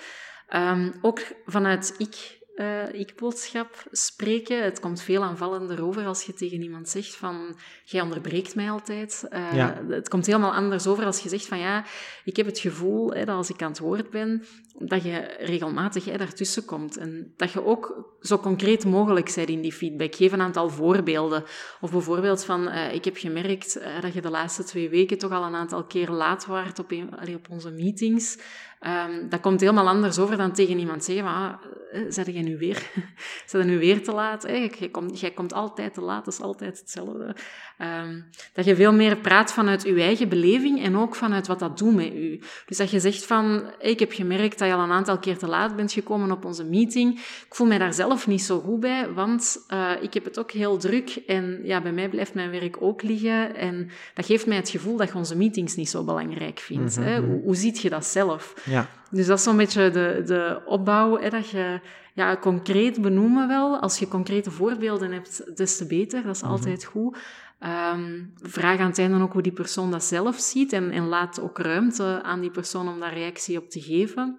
Speaker 2: Um, ook vanuit ik uh, ik-boodschap spreken. Het komt veel aanvallender over als je tegen iemand zegt van, jij onderbreekt mij altijd. Uh, ja. Het komt helemaal anders over als je zegt van, ja, ik heb het gevoel hè, dat als ik aan het woord ben, dat je regelmatig hè, daartussen komt. En dat je ook zo concreet mogelijk bent in die feedback. Geef een aantal voorbeelden. Of bijvoorbeeld van, uh, ik heb gemerkt dat je de laatste twee weken toch al een aantal keer laat waart op, een, op onze meetings. Um, dat komt helemaal anders over dan tegen iemand zeggen van, ah, eh, zet jij nu weer, [laughs] zet nu weer te laat? Jij, komt, jij komt altijd te laat, dat is altijd hetzelfde. Um, dat je veel meer praat vanuit je eigen beleving en ook vanuit wat dat doet met u. Dus dat je zegt van, ik heb gemerkt dat je al een aantal keer te laat bent gekomen op onze meeting. Ik voel mij daar zelf niet zo goed bij, want uh, ik heb het ook heel druk en ja, bij mij blijft mijn werk ook liggen. En dat geeft mij het gevoel dat je onze meetings niet zo belangrijk vindt. hè? Mhm, mhm. Hoe, hoe ziet je dat zelf?
Speaker 1: Ja.
Speaker 2: Dus dat is zo'n beetje de, de opbouw, hè, dat je ja, concreet benoemen wel. Als je concrete voorbeelden hebt, des te beter. Dat is mhm. altijd goed. Um, vraag aan het einde ook hoe die persoon dat zelf ziet en, en laat ook ruimte aan die persoon om daar reactie op te geven.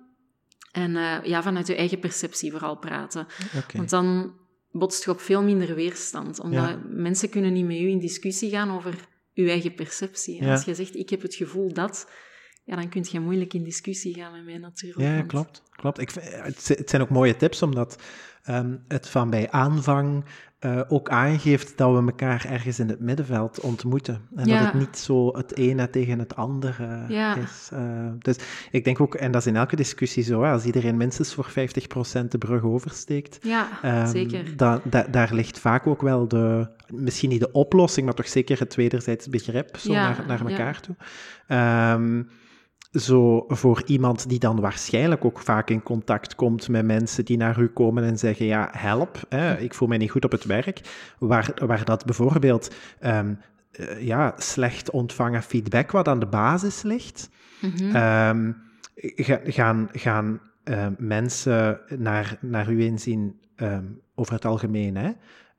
Speaker 2: En uh, ja, vanuit je eigen perceptie vooral praten. Okay. Want dan botst je op veel minder weerstand. Omdat ja. mensen kunnen niet met u in discussie gaan over uw eigen perceptie. En ja. als je zegt, ik heb het gevoel dat ja, dan kun je moeilijk in discussie gaan met mij natuurlijk.
Speaker 1: Ja, klopt. klopt. Ik, het zijn ook mooie tips, omdat um, het van bij aanvang uh, ook aangeeft dat we elkaar ergens in het middenveld ontmoeten. En ja. dat het niet zo het ene tegen het andere ja. is. Uh, dus ik denk ook, en dat is in elke discussie zo, als iedereen minstens voor 50% de brug oversteekt,
Speaker 2: ja, um, zeker.
Speaker 1: Da, da, daar ligt vaak ook wel de, misschien niet de oplossing, maar toch zeker het wederzijds begrip zo naar, naar elkaar toe. Um, zo voor iemand die dan waarschijnlijk ook vaak in contact komt met mensen die naar u komen en zeggen, ja, help, hè, ik voel mij niet goed op het werk, waar, waar dat bijvoorbeeld um, uh, ja, slecht ontvangen feedback wat aan de basis ligt, mm -hmm. um, gaan, gaan uh, mensen naar, naar u inzien um, over het algemeen, hè,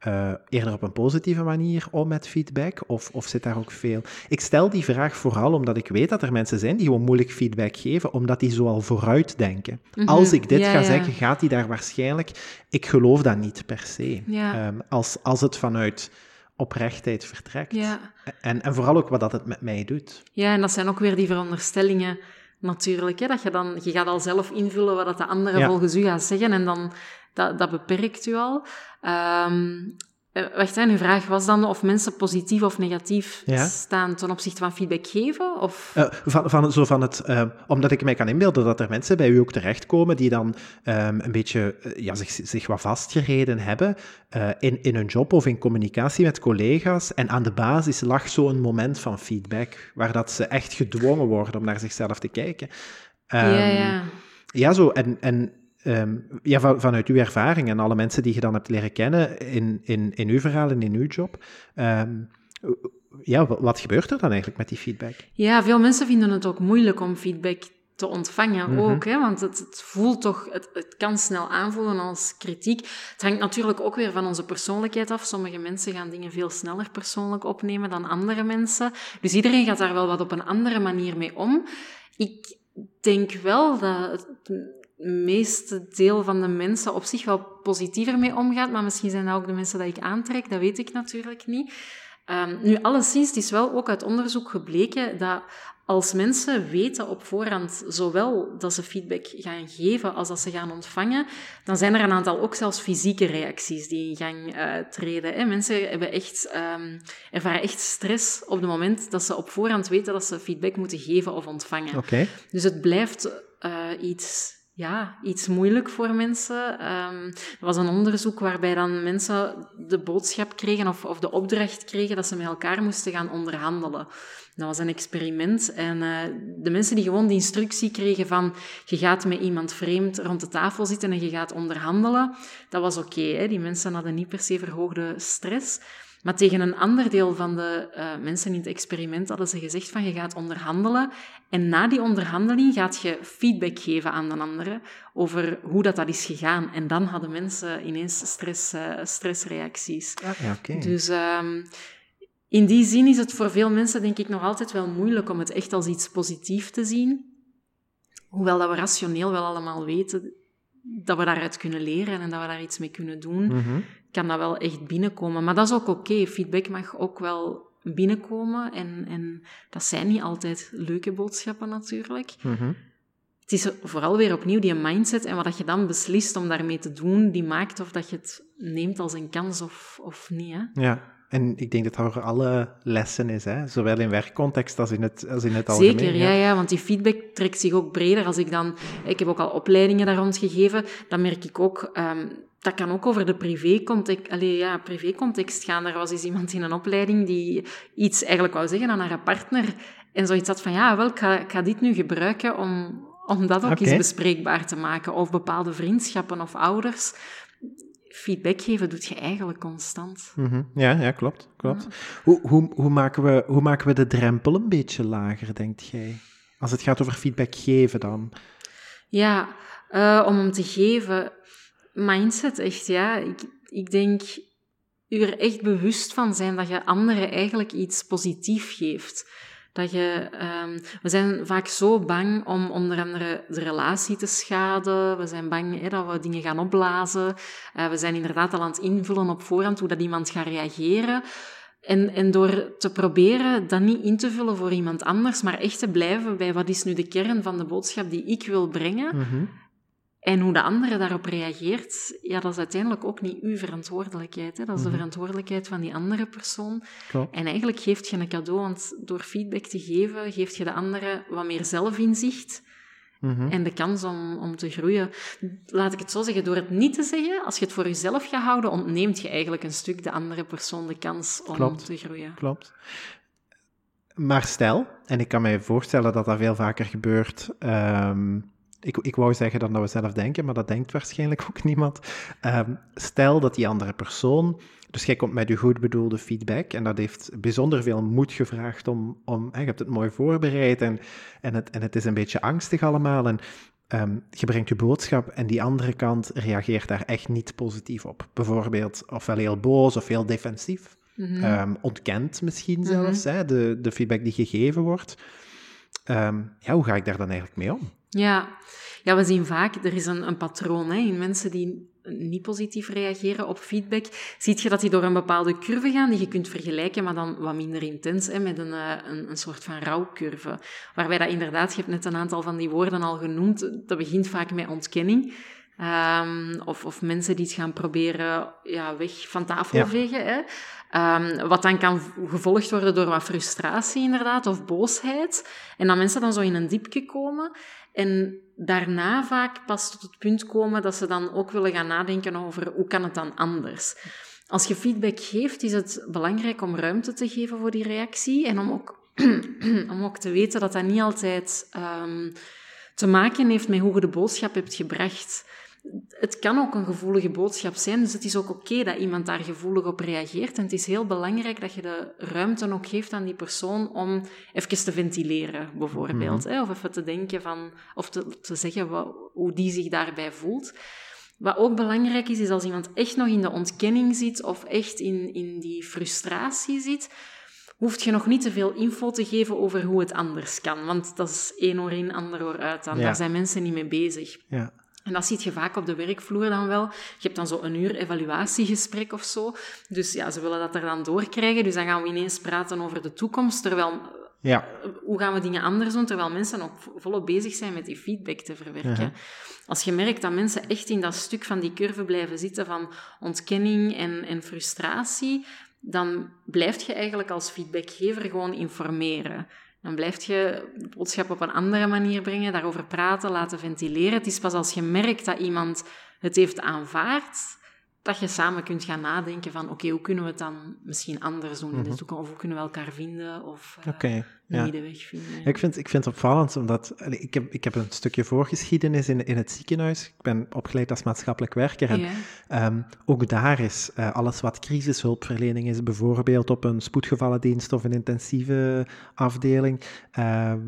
Speaker 1: uh, eerder op een positieve manier om met feedback? Of, of zit daar ook veel? Ik stel die vraag vooral omdat ik weet dat er mensen zijn die gewoon moeilijk feedback geven, omdat die zo al vooruit denken. Mhm. Als ik dit ga zeggen, gaat die daar waarschijnlijk. Ik geloof dat niet per se. Um, als, als het vanuit oprechtheid vertrekt. En, en vooral ook wat dat het met mij doet.
Speaker 2: Ja, en dat zijn ook weer die veronderstellingen natuurlijk. Hè? Dat je, dan, je gaat al zelf invullen wat dat de andere volgens u gaat zeggen en dan dat, dat beperkt u al. Um, wacht, hè, uw vraag was dan of mensen positief of negatief staan ten opzichte van feedback geven? Of?
Speaker 1: Uh, van, van, zo van het, uh, omdat ik mij kan inbeelden dat er mensen bij u ook terechtkomen die dan um, een beetje ja, zich, zich wat vastgereden hebben in, in hun job of in communicatie met collega's. En aan de basis lag zo'n moment van feedback, waar dat ze echt gedwongen worden om naar zichzelf te kijken.
Speaker 2: Um, ja, ja.
Speaker 1: Ja, zo. En, en um, ja, van, vanuit uw ervaring en alle mensen die je dan hebt leren kennen in, in, in uw verhaal en in uw job. Um, ja, wat gebeurt er dan eigenlijk met die feedback?
Speaker 2: Ja, veel mensen vinden het ook moeilijk om feedback te ontvangen mm -hmm. ook, hè, want het, het, voelt toch, het, het kan snel aanvoelen als kritiek. Het hangt natuurlijk ook weer van onze persoonlijkheid af. Sommige mensen gaan dingen veel sneller persoonlijk opnemen dan andere mensen. Dus iedereen gaat daar wel wat op een andere manier mee om. Ik denk wel dat meeste deel van de mensen op zich wel positiever mee omgaat, maar misschien zijn dat ook de mensen dat ik aantrek, dat weet ik natuurlijk niet. Um, nu, alleszins, het is wel ook uit onderzoek gebleken dat als mensen weten op voorhand zowel dat ze feedback gaan geven als dat ze gaan ontvangen, dan zijn er een aantal ook zelfs fysieke reacties die in gang uh, treden. Hè. Mensen hebben echt, um, ervaren echt stress op het moment dat ze op voorhand weten dat ze feedback moeten geven of ontvangen.
Speaker 1: Okay.
Speaker 2: Dus het blijft uh, iets ja, iets moeilijk voor mensen. Um, er was een onderzoek waarbij dan mensen de boodschap kregen of, of de opdracht kregen dat ze met elkaar moesten gaan onderhandelen. Dat was een experiment en uh, de mensen die gewoon de instructie kregen van je gaat met iemand vreemd rond de tafel zitten en je gaat onderhandelen, dat was oké. Die mensen hadden niet per se verhoogde stress. Maar tegen een ander deel van de uh, mensen in het experiment hadden ze gezegd van je gaat onderhandelen en na die onderhandeling gaat je feedback geven aan de andere over hoe dat, dat is gegaan. En dan hadden mensen ineens stress, uh, stressreacties.
Speaker 1: Ah, ja, okay.
Speaker 2: Dus um, in die zin is het voor veel mensen denk ik nog altijd wel moeilijk om het echt als iets positiefs te zien. Hoewel dat we rationeel wel allemaal weten dat we daaruit kunnen leren en dat we daar iets mee kunnen doen. Mm -hmm kan dat wel echt binnenkomen. Maar dat is ook oké. Feedback mag ook wel binnenkomen. En, en dat zijn niet altijd leuke boodschappen natuurlijk.
Speaker 1: Mm
Speaker 2: Het is vooral weer opnieuw die mindset en wat je dan beslist om daarmee te doen, die maakt of dat je het neemt als een kans of, of niet. Hè?
Speaker 1: Ja, en ik denk dat dat voor alle lessen is, hè? zowel in werkcontext als in het, als in het algemeen.
Speaker 2: Zeker, ja. ja, want die feedback trekt zich ook breder. Als ik dan, ik heb ook al opleidingen daar rond gegeven, dan merk ik ook, um, dat kan ook over de privécontext, ja, privécontext gaan. Er was eens iemand in een opleiding die iets eigenlijk wou zeggen aan haar partner en zoiets had van, ja, wel, ik ga, ik ga dit nu gebruiken om, om dat ook okay. eens bespreekbaar te maken. Of bepaalde vriendschappen of ouders feedback geven doet je eigenlijk constant.
Speaker 1: Mm -hmm. ja, ja, klopt. klopt. Ja. Hoe, hoe, hoe, maken we, hoe maken we de drempel een beetje lager, denkt jij? Als het gaat over feedback geven dan?
Speaker 2: Ja, uh, om hem te geven, mindset echt, ja. Ik, ik denk, u er echt bewust van zijn dat je anderen eigenlijk iets positiefs geeft. Dat je, um, we zijn vaak zo bang om onder andere de relatie te schaden. We zijn bang hè, dat we dingen gaan opblazen. Uh, we zijn inderdaad al aan het invullen op voorhand hoe dat iemand gaat reageren. En, en door te proberen dat niet in te vullen voor iemand anders, maar echt te blijven bij wat is nu de kern van de boodschap die ik wil brengen.
Speaker 1: -hmm.
Speaker 2: En hoe de andere daarop reageert, ja, dat is uiteindelijk ook niet uw verantwoordelijkheid. Hè? Dat is de mhm. verantwoordelijkheid van die andere persoon. En eigenlijk geeft je een cadeau, want door feedback te geven, geeft je de andere wat meer zelfinzicht
Speaker 1: mm -hmm.
Speaker 2: en de kans om, om te groeien. Laat ik het zo zeggen, door het niet te zeggen, als je het voor jezelf gaat houden, ontneemt je eigenlijk een stuk de andere persoon de kans om
Speaker 1: Klopt.
Speaker 2: te groeien.
Speaker 1: Klopt. Maar stel, en ik kan mij voorstellen dat dat veel vaker gebeurt... Um ik, ik wou zeggen dan dat we zelf denken, maar dat denkt waarschijnlijk ook [laughs] niemand. Um, stel dat die andere persoon, dus jij komt met je goed bedoelde feedback en dat heeft bijzonder veel moed gevraagd om, om je hebt het mooi voorbereid en, en, het, en het is een beetje angstig allemaal. En ehm, je brengt je boodschap en die andere kant reageert daar echt niet positief op. Bijvoorbeeld ofwel heel boos of heel defensief. Mm ontkent misschien mhm. zelfs hè, de, de feedback die gegeven wordt. Ehm, ja, hoe ga ik daar dan eigenlijk mee om?
Speaker 2: Ja, ja we zien vaak, er is een, een patroon hè, in mensen die niet positief reageren op feedback, ziet je dat die door een bepaalde curve gaan die je kunt vergelijken, maar dan wat minder intens, hè, met een, eh, een, een soort van rouwcurve. Waarbij dat inderdaad, je hebt net een aantal van die woorden al genoemd, dat begint vaak met ontkenning. Um, of, of mensen die het gaan proberen ja, weg van tafel vegen. Hè. Um, wat dan kan gevolgd worden door wat frustratie inderdaad, of boosheid. En dat mensen dan zo in een diepje komen. En daarna vaak pas tot het punt komen dat ze dan ook willen gaan nadenken over hoe kan het dan anders. Als je feedback geeft, is het belangrijk om ruimte te geven voor die reactie en om ook, [clears throat] om ook te weten dat dat niet altijd um, te maken heeft met hoe je de boodschap hebt gebracht het kan ook een gevoelige boodschap zijn, dus het is ook oké dat iemand daar gevoelig op reageert. En het is heel belangrijk dat je de ruimte ook geeft aan die persoon om even te ventileren, bijvoorbeeld. Mhm. Of even te denken van, of te, te zeggen wat, hoe die zich daarbij voelt. Wat ook belangrijk is, is als iemand echt nog in de ontkenning zit of echt in, in die frustratie zit, hoeft je nog niet te veel info te geven over hoe het anders kan. Want dat is één oor in, ander oor uit. Dan. Daar zijn mensen niet mee bezig. Ja. En dat ziet je vaak op de werkvloer dan wel. Je hebt dan zo een uur evaluatiegesprek of zo. Dus ja, ze willen dat er dan doorkrijgen. Dus dan gaan we ineens praten over de toekomst. Terwijl, ja. hoe gaan we dingen anders doen? Terwijl mensen ook volop bezig zijn met die feedback te verwerken. Als je merkt dat mensen echt in dat stuk van die curve blijven zitten van ontkenning en, en frustratie, dan blijf je eigenlijk als feedbackgever gewoon informeren. Dan blijf je de boodschap op een andere manier brengen, daarover praten, laten ventileren. Het is pas als je merkt dat iemand het heeft aanvaard, dat je samen kunt gaan nadenken van oké, hoe kunnen we het dan misschien anders doen in de mhm. toekomst? Of hoe kunnen we elkaar vinden of uh, okay, ja. middenweg vinden?
Speaker 1: Ik, vind, ik vind het opvallend, omdat ik heb, ik heb een stukje voorgeschiedenis in, in het ziekenhuis. Ik ben opgeleid als maatschappelijk werker. En ehm, ook daar is uh, alles wat crisishulpverlening is, bijvoorbeeld op een spoedgevallendienst of een intensieve afdeling. Ehm,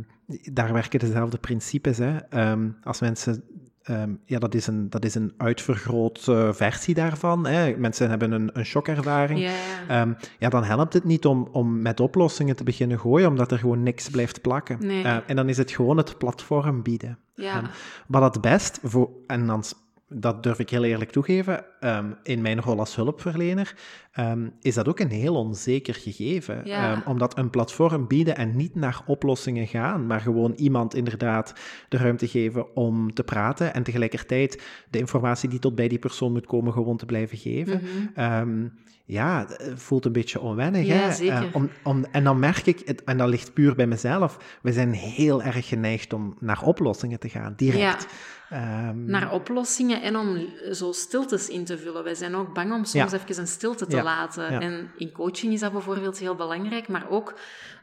Speaker 1: daar werken dezelfde principes. Hè. Ehm, als mensen Um, ja, dat is een, dat is een uitvergroot uh, versie daarvan. Hè. Mensen hebben een, een shockervaring. Ja, ja. Um, ja, dan helpt het niet om, om met oplossingen te beginnen gooien, omdat er gewoon niks blijft plakken. Nee. Uh, en dan is het gewoon het platform bieden. Ja. Um, wat het best, voor, en dan dat durf ik heel eerlijk toegeven, ehm, in mijn rol als hulpverlener, um, is dat ook een heel onzeker gegeven. Um, omdat een platform bieden en niet naar oplossingen gaan, maar gewoon iemand inderdaad de ruimte geven om te praten en tegelijkertijd de informatie die tot bij die persoon moet komen gewoon te blijven geven. Mm ja, voelt een beetje onwennig. Ja, hè? Zeker. om, om, en dan merk ik, het, en dat ligt puur bij mezelf, we zijn heel erg geneigd om naar oplossingen te gaan, direct.
Speaker 2: Naar oplossingen en om zo stiltes in te vullen. Wij zijn ook bang om soms even een stilte te laten. En in coaching is dat bijvoorbeeld heel belangrijk, maar ook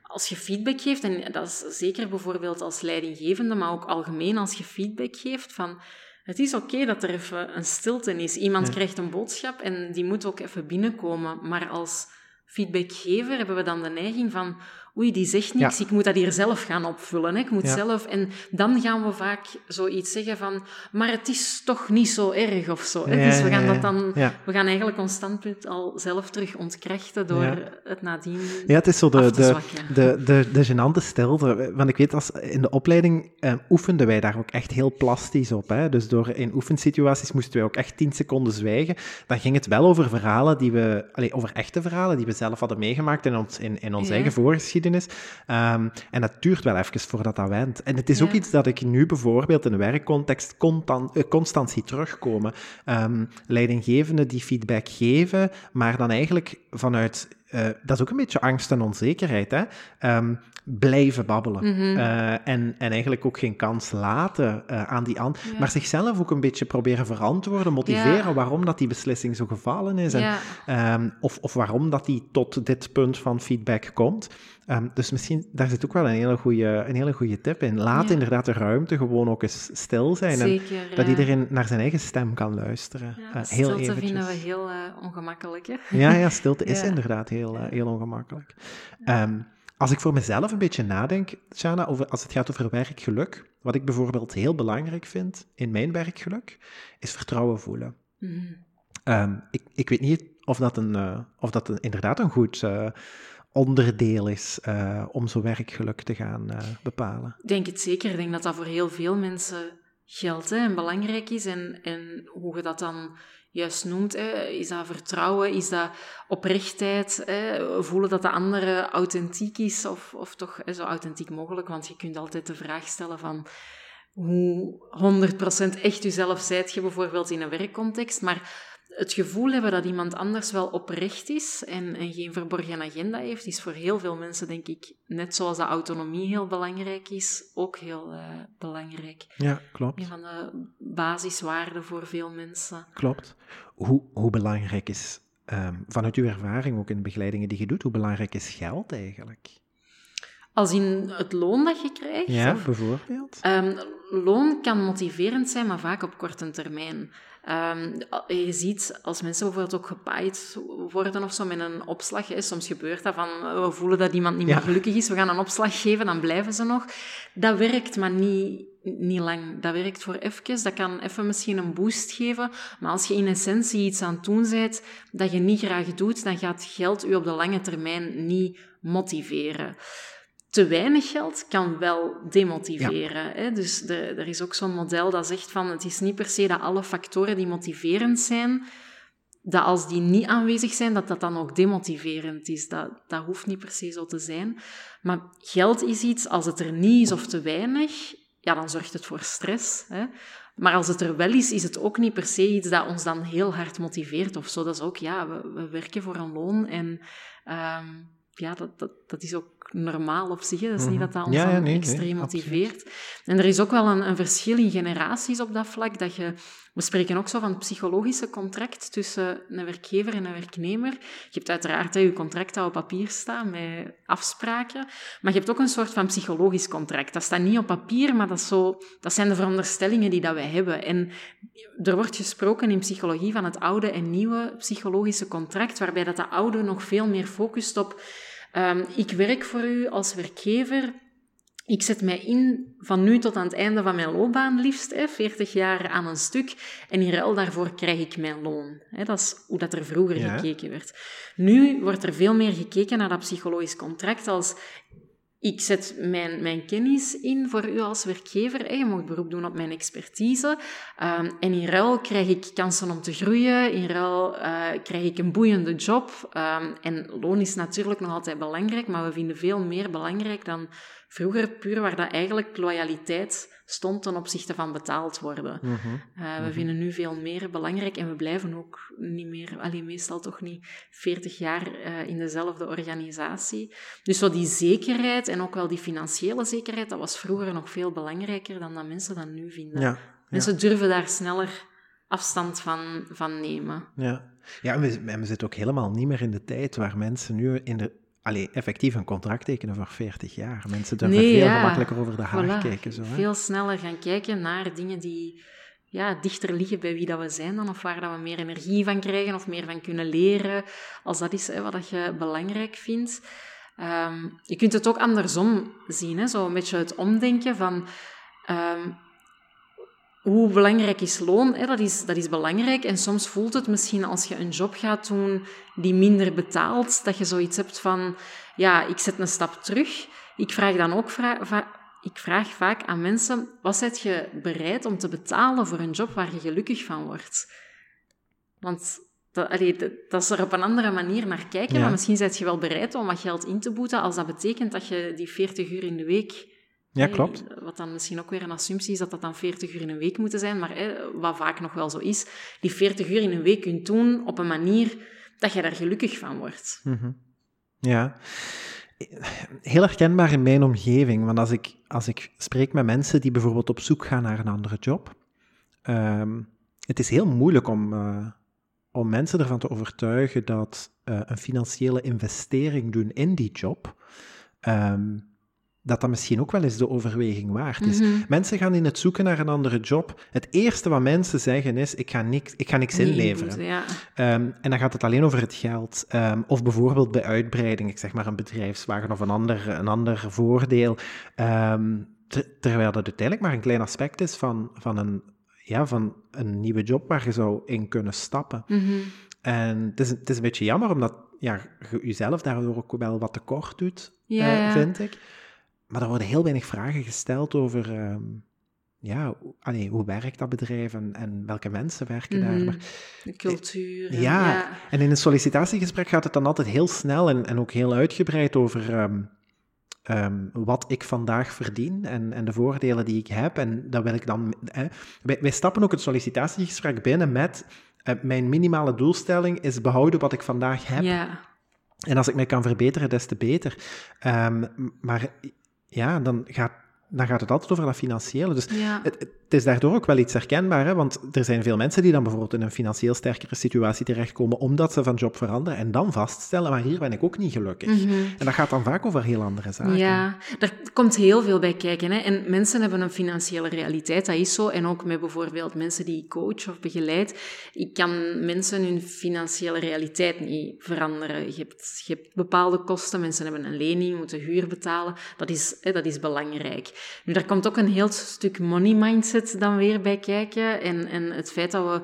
Speaker 2: als je feedback geeft, en dat is zeker bijvoorbeeld als leidinggevende, maar ook algemeen als je feedback geeft van het is oké dat er even een stilte is. Iemand krijgt een boodschap en die moet ook even binnenkomen. Maar als feedbackgever hebben we dan de neiging van oei, die zegt niks, ik moet dat hier zelf gaan opvullen. Hè? Ik moet zelf... En dan gaan we vaak zoiets zeggen van, maar het is toch niet zo erg of zo. Hè? dus we gaan dat dan... We gaan eigenlijk ons standpunt al zelf terug ontkrachten door het nadien
Speaker 1: Ja, het is zo de, de, de, de, de gênante stilte. Want ik weet, als, in de opleiding eh, oefenden wij daar ook echt heel plastisch op. Hè? Dus door, in oefensituaties moesten wij ook echt tien seconden zwijgen. Dan ging het wel over verhalen die we... Allez, over echte verhalen die we zelf hadden meegemaakt in ons, in, in ons eigen voorgeschiedenis Ehm, en dat duurt wel even voordat dat went. En het is ook iets dat ik nu bijvoorbeeld in een werkcontext constant, uh, constant zie terugkomen. Um, leidinggevenden die feedback geven, maar dan eigenlijk vanuit uh, dat is ook een beetje angst en onzekerheid. Hè? Um, blijven babbelen. Mm -hmm. uh, en, en eigenlijk ook geen kans laten uh, aan die. Ja. Maar zichzelf ook een beetje proberen verantwoorden, motiveren ja. waarom dat die beslissing zo gevallen is. En, ja. um, of, of waarom dat die tot dit punt van feedback komt. Um, dus misschien, daar zit ook wel een hele goede, een hele goede tip in. Laat inderdaad de ruimte gewoon ook eens stil zijn. Zeker, en dat iedereen naar zijn eigen stem kan luisteren.
Speaker 2: Ja, uh, heel stilte eventjes. vinden we heel ongemakkelijk. Hè?
Speaker 1: Ja, ja, stilte is [laughs] inderdaad heel, heel ongemakkelijk. Um, als ik voor mezelf een beetje nadenk, Shana, over, als het gaat over werkgeluk, wat ik bijvoorbeeld heel belangrijk vind in mijn werkgeluk, is vertrouwen voelen. Mm. ik, ik weet niet of dat, een, uh, of dat een, inderdaad een goed uh, onderdeel is uh, om zo werkgeluk te gaan bepalen.
Speaker 2: Ik denk het zeker. Ik denk dat dat voor heel veel mensen geldt hè, en belangrijk is. En, en hoe je dat dan juist noemt. Hè. Is dat vertrouwen? Is dat oprechtheid? Hè? Voelen dat de andere authentiek is? Of, of toch zo authentiek mogelijk? Want je kunt altijd de vraag stellen van hoe 100% echt jezelf zijt je bijvoorbeeld in een werkcontext. Maar het gevoel hebben dat iemand anders wel oprecht is en, en, geen verborgen agenda heeft, is voor heel veel mensen, denk ik, net zoals de autonomie heel belangrijk is, ook heel uh, belangrijk.
Speaker 1: Ja, klopt.
Speaker 2: Een van de basiswaarden voor veel mensen.
Speaker 1: Klopt. Hoe, hoe belangrijk is, um, vanuit uw ervaring ook in de begeleidingen die je doet, hoe belangrijk is geld eigenlijk?
Speaker 2: Als in het loon dat je krijgt?
Speaker 1: Ja, bijvoorbeeld.
Speaker 2: Um, loon kan motiverend zijn, maar vaak op korte termijn. Um, je ziet als mensen bijvoorbeeld ook gepaaid worden of zo met een opslag. Hè, soms gebeurt dat van we voelen dat iemand niet meer gelukkig is, we gaan een opslag geven, dan blijven ze nog. Dat werkt, maar niet, niet lang. Dat werkt voor even. Dat kan even misschien een boost geven. Maar als je in essentie iets aan het doen bent dat je niet graag doet, dan gaat geld u op de lange termijn niet motiveren te weinig geld kan wel demotiveren. Hè? Dus de, er is ook zo'n model dat zegt van het is niet per se dat alle factoren die motiverend zijn, dat als die niet aanwezig zijn, dat dat dan ook demotiverend is. Dat, dat hoeft niet per se zo te zijn. Maar geld is iets, als het er niet is of te weinig, ja, dan zorgt het voor stress. Hè? Maar als het er wel is, is het ook niet per se iets dat ons dan heel hard motiveert of zo. Dat is ook, ja, we, we werken voor een loon en um, ja, dat, dat, dat is ook normaal op zich. Dat is niet mhm. dat dat ons extreem motiveert. En er is ook wel een, een, verschil in generaties op dat vlak. Dat je, we spreken ook zo van het psychologische contract tussen een werkgever en een werknemer. Je hebt uiteraard hè, je contract dat op papier staat met afspraken. Maar je hebt ook een soort van psychologisch contract. Dat staat niet op papier, maar dat, zo, dat zijn de veronderstellingen die dat wij hebben. En er wordt gesproken in psychologie van het oude en nieuwe psychologische contract, waarbij dat de oude nog veel meer focust op Um, ik werk voor u als werkgever. Ik zet mij in van nu tot aan het einde van mijn loopbaan, liefst hè, 40 jaar aan een stuk. En in ruil daarvoor krijg ik mijn loon. Hè, dat is hoe dat er vroeger gekeken werd. Nu wordt er veel meer gekeken naar dat psychologisch contract als ik zet mijn, mijn kennis in voor u als werkgever. Je mag beroep doen op mijn expertise. Um, en in ruil krijg ik kansen om te groeien. In ruil uh, krijg ik een boeiende job. Um, en loon is natuurlijk nog altijd belangrijk, maar we vinden veel meer belangrijk dan vroeger puur waar dat eigenlijk loyaliteit stond ten opzichte van betaald worden. Mhm. Eh, we mhm. vinden nu veel meer belangrijk en we blijven ook niet meer, alleen meestal toch niet 40 jaar uh, in dezelfde organisatie. Dus zo die zekerheid en ook wel die financiële zekerheid, dat was vroeger nog veel belangrijker dan dat mensen dat nu vinden. Ja, mensen durven daar sneller afstand van, van nemen.
Speaker 1: Ja, ja en we, en we zitten ook helemaal niet meer in de tijd waar mensen nu in de allee, effectief een contract tekenen voor 40 jaar. Mensen durven veel gemakkelijker over de haar kijken. Zo, hè?
Speaker 2: Veel sneller gaan kijken naar dingen die ja, dichter liggen bij wie dat we zijn dan, of waar dat we meer energie van krijgen of meer van kunnen leren, als dat is hè, wat je belangrijk vindt. Ehm, je kunt het ook andersom zien, hè, zo een beetje het omdenken van... Ehm, hoe belangrijk is loon? Dat, is, dat is belangrijk. En soms voelt het misschien als je een job gaat doen die minder betaalt, dat je zoiets hebt van, ja, ik zet een stap terug. Ik vraag dan ook ik vraag vaak aan mensen, wat zet je bereid om te betalen voor een job waar je gelukkig van wordt? Want dat, allee, dat, is er op een andere manier naar kijken, maar misschien zet je wel bereid om wat geld in te boeten als dat betekent dat je die 40 uur in de week
Speaker 1: ja, klopt.
Speaker 2: Wat dan misschien ook weer een assumptie is dat dat dan 40 uur in een week moeten zijn, maar hè, wat vaak nog wel zo is, die 40 uur in een week kunt doen op een manier dat je daar gelukkig van wordt.
Speaker 1: Mhm. Ja. Heel herkenbaar in mijn omgeving, want als ik, als ik spreek met mensen die bijvoorbeeld op zoek gaan naar een andere job, um, het is heel moeilijk om, uh, om mensen ervan te overtuigen dat uh, een financiële investering doen in die job um, dat dat misschien ook wel eens de overweging waard is.
Speaker 2: Mhm.
Speaker 1: Mensen gaan in het zoeken naar een andere job. Het eerste wat mensen zeggen is, ik ga niks, ik ga niks inleveren.
Speaker 2: Ja.
Speaker 1: Ehm, en dan gaat het alleen over het geld. Ehm, of bijvoorbeeld bij uitbreiding, ik zeg maar een bedrijfswagen of een ander, een ander voordeel. Ehm, ter- terwijl dat uiteindelijk maar een klein aspect is van, van, een, ja, van een nieuwe job waar je zou in kunnen stappen.
Speaker 2: Mhm.
Speaker 1: En het is, het is een beetje jammer, omdat ja, je jezelf daardoor ook wel wat tekort doet,
Speaker 2: Ja,
Speaker 1: eh, vind ik. Maar er worden heel weinig vragen gesteld over... ehm, ja, hoe- allee, hoe werkt dat bedrijf en, en welke mensen werken daar?
Speaker 2: Mhm.
Speaker 1: Maar
Speaker 2: De cultuur. en-
Speaker 1: ja, en in een sollicitatiegesprek gaat het dan altijd heel snel en, en ook heel uitgebreid over ehm, ehm, wat ik vandaag verdien en, en de voordelen die ik heb. En dat wil ik dan. eh, wij, wij stappen ook het sollicitatiegesprek binnen met. eh, mijn minimale doelstelling is behouden wat ik vandaag heb.
Speaker 2: Ja.
Speaker 1: En als ik mij kan verbeteren, des te beter. Maar ja, dan gaat, dan gaat het altijd over dat financiële. Dus
Speaker 2: Ja.
Speaker 1: het, het is daardoor ook wel iets herkenbaar, hè? want er zijn veel mensen die dan bijvoorbeeld in een financieel sterkere situatie terechtkomen omdat ze van job veranderen en dan vaststellen, maar hier ben ik ook niet gelukkig.
Speaker 2: Mhm.
Speaker 1: En dat gaat dan vaak over heel andere zaken.
Speaker 2: Ja, er komt heel veel bij kijken. Hè. En mensen hebben een financiële realiteit, dat is zo. En ook met bijvoorbeeld mensen die ik coach of begeleid. Ik kan mensen hun financiële realiteit niet veranderen. Je hebt, je hebt bepaalde kosten, mensen hebben een lening, moeten huur betalen. Dat is, hè, dat is belangrijk. Nu, daar komt ook een heel stuk money mindset dan weer bij kijken. En, en het feit dat we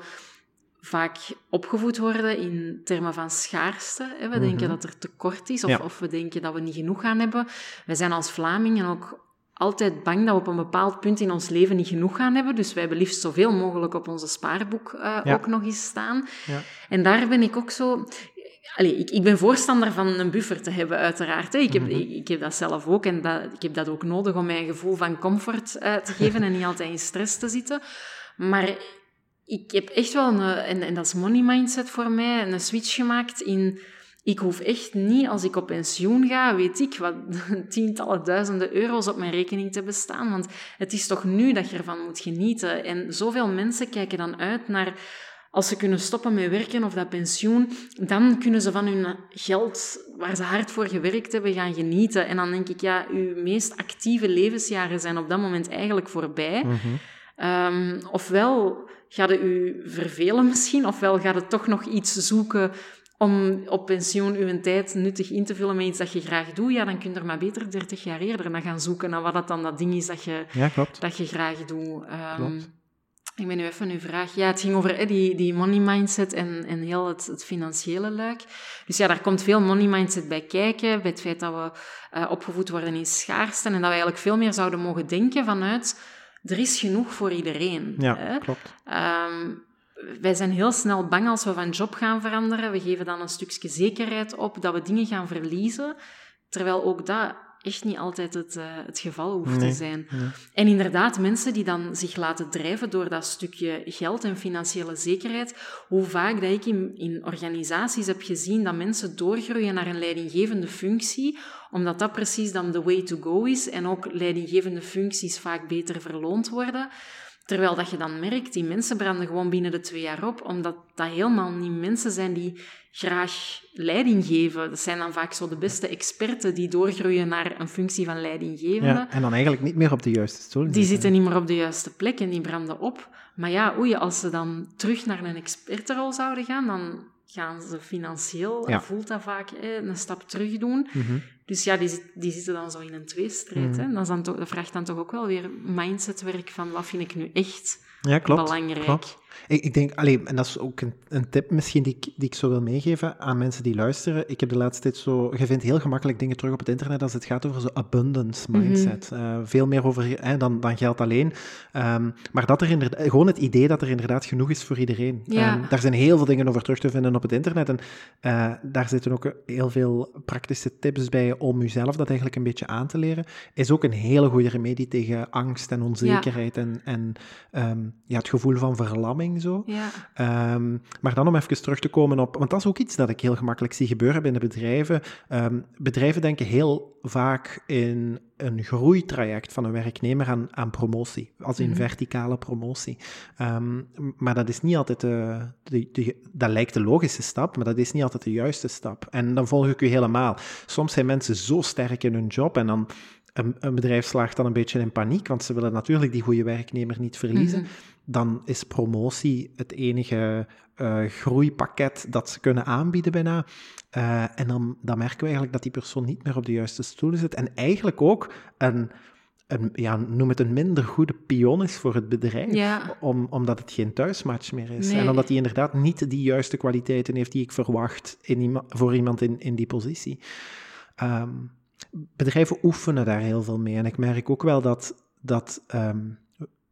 Speaker 2: vaak opgevoed worden in termen van schaarste. Hè. We denken dat er tekort is, of,
Speaker 1: Ja.
Speaker 2: of we denken dat we niet genoeg gaan hebben. Wij zijn als Vlamingen ook altijd bang dat we op een bepaald punt in ons leven niet genoeg gaan hebben. Dus wij hebben liefst zoveel mogelijk op onze spaarboek eh,
Speaker 1: Ja.
Speaker 2: ook nog eens staan.
Speaker 1: Ja.
Speaker 2: En daar ben ik ook zo... Allee, ik, ik ben voorstander van een buffer te hebben, uiteraard. Hè. Ik, heb, ik, ik heb dat zelf ook en dat, ik heb dat ook nodig om mij een gevoel van comfort eh, te [laughs] geven en niet altijd in stress te zitten. Maar ik heb echt wel, een, en, en dat is money mindset voor mij, een switch gemaakt in... Ik hoef echt niet, als ik op pensioen ga, weet ik wat, [laughs] tientallen duizenden euro's op mijn rekening te bestaan. Want het is toch nu dat je ervan moet genieten. En zoveel mensen kijken dan uit naar als ze kunnen stoppen met werken of dat pensioen, dan kunnen ze van hun geld, waar ze hard voor gewerkt hebben, gaan genieten. En dan denk ik, ja, uw meest actieve levensjaren zijn op dat moment eigenlijk voorbij.
Speaker 1: Mhm.
Speaker 2: Ehm, ofwel gaat het u vervelen misschien, ofwel gaat het toch nog iets zoeken om op pensioen uw tijd nuttig in te vullen met iets dat je graag doet, ja, dan kun je er maar beter 30 jaar eerder naar gaan zoeken naar wat dat dan dat ding is dat je,
Speaker 1: Ja,
Speaker 2: dat je graag doet. Ehm,
Speaker 1: Klopt.
Speaker 2: Ik ben nu even uw vraag. Ja, het ging over die, die money mindset en, en heel het, het financiële luik. Dus ja, daar komt veel money mindset bij kijken, bij het feit dat we eh, opgevoed worden in schaarste en dat we eigenlijk veel meer zouden mogen denken vanuit er is genoeg voor iedereen.
Speaker 1: Ja,
Speaker 2: hè?
Speaker 1: klopt.
Speaker 2: Ehm, wij zijn heel snel bang als we van job gaan veranderen. We geven dan een stukje zekerheid op dat we dingen gaan verliezen. Terwijl ook dat echt niet altijd het, eh, het geval hoeft
Speaker 1: Nee,
Speaker 2: te zijn.
Speaker 1: nee.
Speaker 2: En inderdaad, mensen die dan zich laten drijven door dat stukje geld en financiële zekerheid, hoe vaak dat ik in, in organisaties heb gezien dat mensen doorgroeien naar een leidinggevende functie, omdat dat precies dan de way to go is en ook leidinggevende functies vaak beter verloond worden. Terwijl dat je dan merkt, die mensen branden gewoon binnen de twee jaar op, omdat dat helemaal niet mensen zijn die graag leiding geven. Dat zijn dan vaak zo de beste experten die doorgroeien naar een functie van leidinggevende.
Speaker 1: Ja, en dan eigenlijk niet meer op de juiste stoel
Speaker 2: Die zitten niet meer op de juiste plek en die branden op. Maar ja, oei, als ze dan terug naar een expertenrol zouden gaan, dan gaan ze financieel,
Speaker 1: Ja.
Speaker 2: voelt dat vaak, een stap terug doen.
Speaker 1: Mhm.
Speaker 2: Dus ja, die, die zitten dan zo in een tweestrijd.
Speaker 1: Mhm.
Speaker 2: hè. Dat, is dan toch, dat vraagt dan toch ook wel weer mindsetwerk van wat vind ik nu echt
Speaker 1: Ja, klopt.
Speaker 2: belangrijk.
Speaker 1: klopt. Ik, ik denk, allee, en dat is ook een, een tip misschien die ik, die ik zo wil meegeven aan mensen die luisteren. Ik heb de laatste tijd zo, je vindt heel gemakkelijk dingen terug op het internet als het gaat over zo'n abundance
Speaker 2: Mhm.
Speaker 1: mindset. Eh, veel meer over hè, dan, dan geld alleen. Ehm, maar dat er inderdaad, gewoon het idee dat er inderdaad genoeg is voor iedereen.
Speaker 2: Ja.
Speaker 1: Ehm, daar zijn heel veel dingen over terug te vinden op het internet. En eh, daar zitten ook heel veel praktische tips bij om jezelf dat eigenlijk een beetje aan te leren. Is ook een hele goede remedie tegen angst en onzekerheid en, en ehm, ja, het gevoel van verlamming zo.
Speaker 2: Ja,
Speaker 1: Ehm, maar dan om even terug te komen op, want dat is ook iets dat ik heel gemakkelijk zie gebeuren binnen bedrijven. Ehm, bedrijven denken heel vaak in een groeitraject van een werknemer aan, aan promotie, als in
Speaker 2: Mhm.
Speaker 1: verticale promotie. Ehm, maar dat is niet altijd de, de, de- dat lijkt de logische stap, maar dat is niet altijd de juiste stap. En dan volg ik u helemaal. Soms zijn mensen zo sterk in hun job en dan een, een, bedrijf slaagt dan een beetje in paniek, want ze willen natuurlijk die goede werknemer niet verliezen. Mhm. Dan is promotie het enige uh, groeipakket dat ze kunnen aanbieden bijna. Uh, en dan, dan merken we eigenlijk dat die persoon niet meer op de juiste stoel zit. En eigenlijk ook een, een ja, noem het een minder goede pion is voor het bedrijf. Om, omdat het geen thuismatch meer is. En omdat hij inderdaad niet die juiste kwaliteiten heeft die ik verwacht in voor iemand in, in die positie. Um, bedrijven oefenen daar heel veel mee. En ik merk ook wel dat, dat um,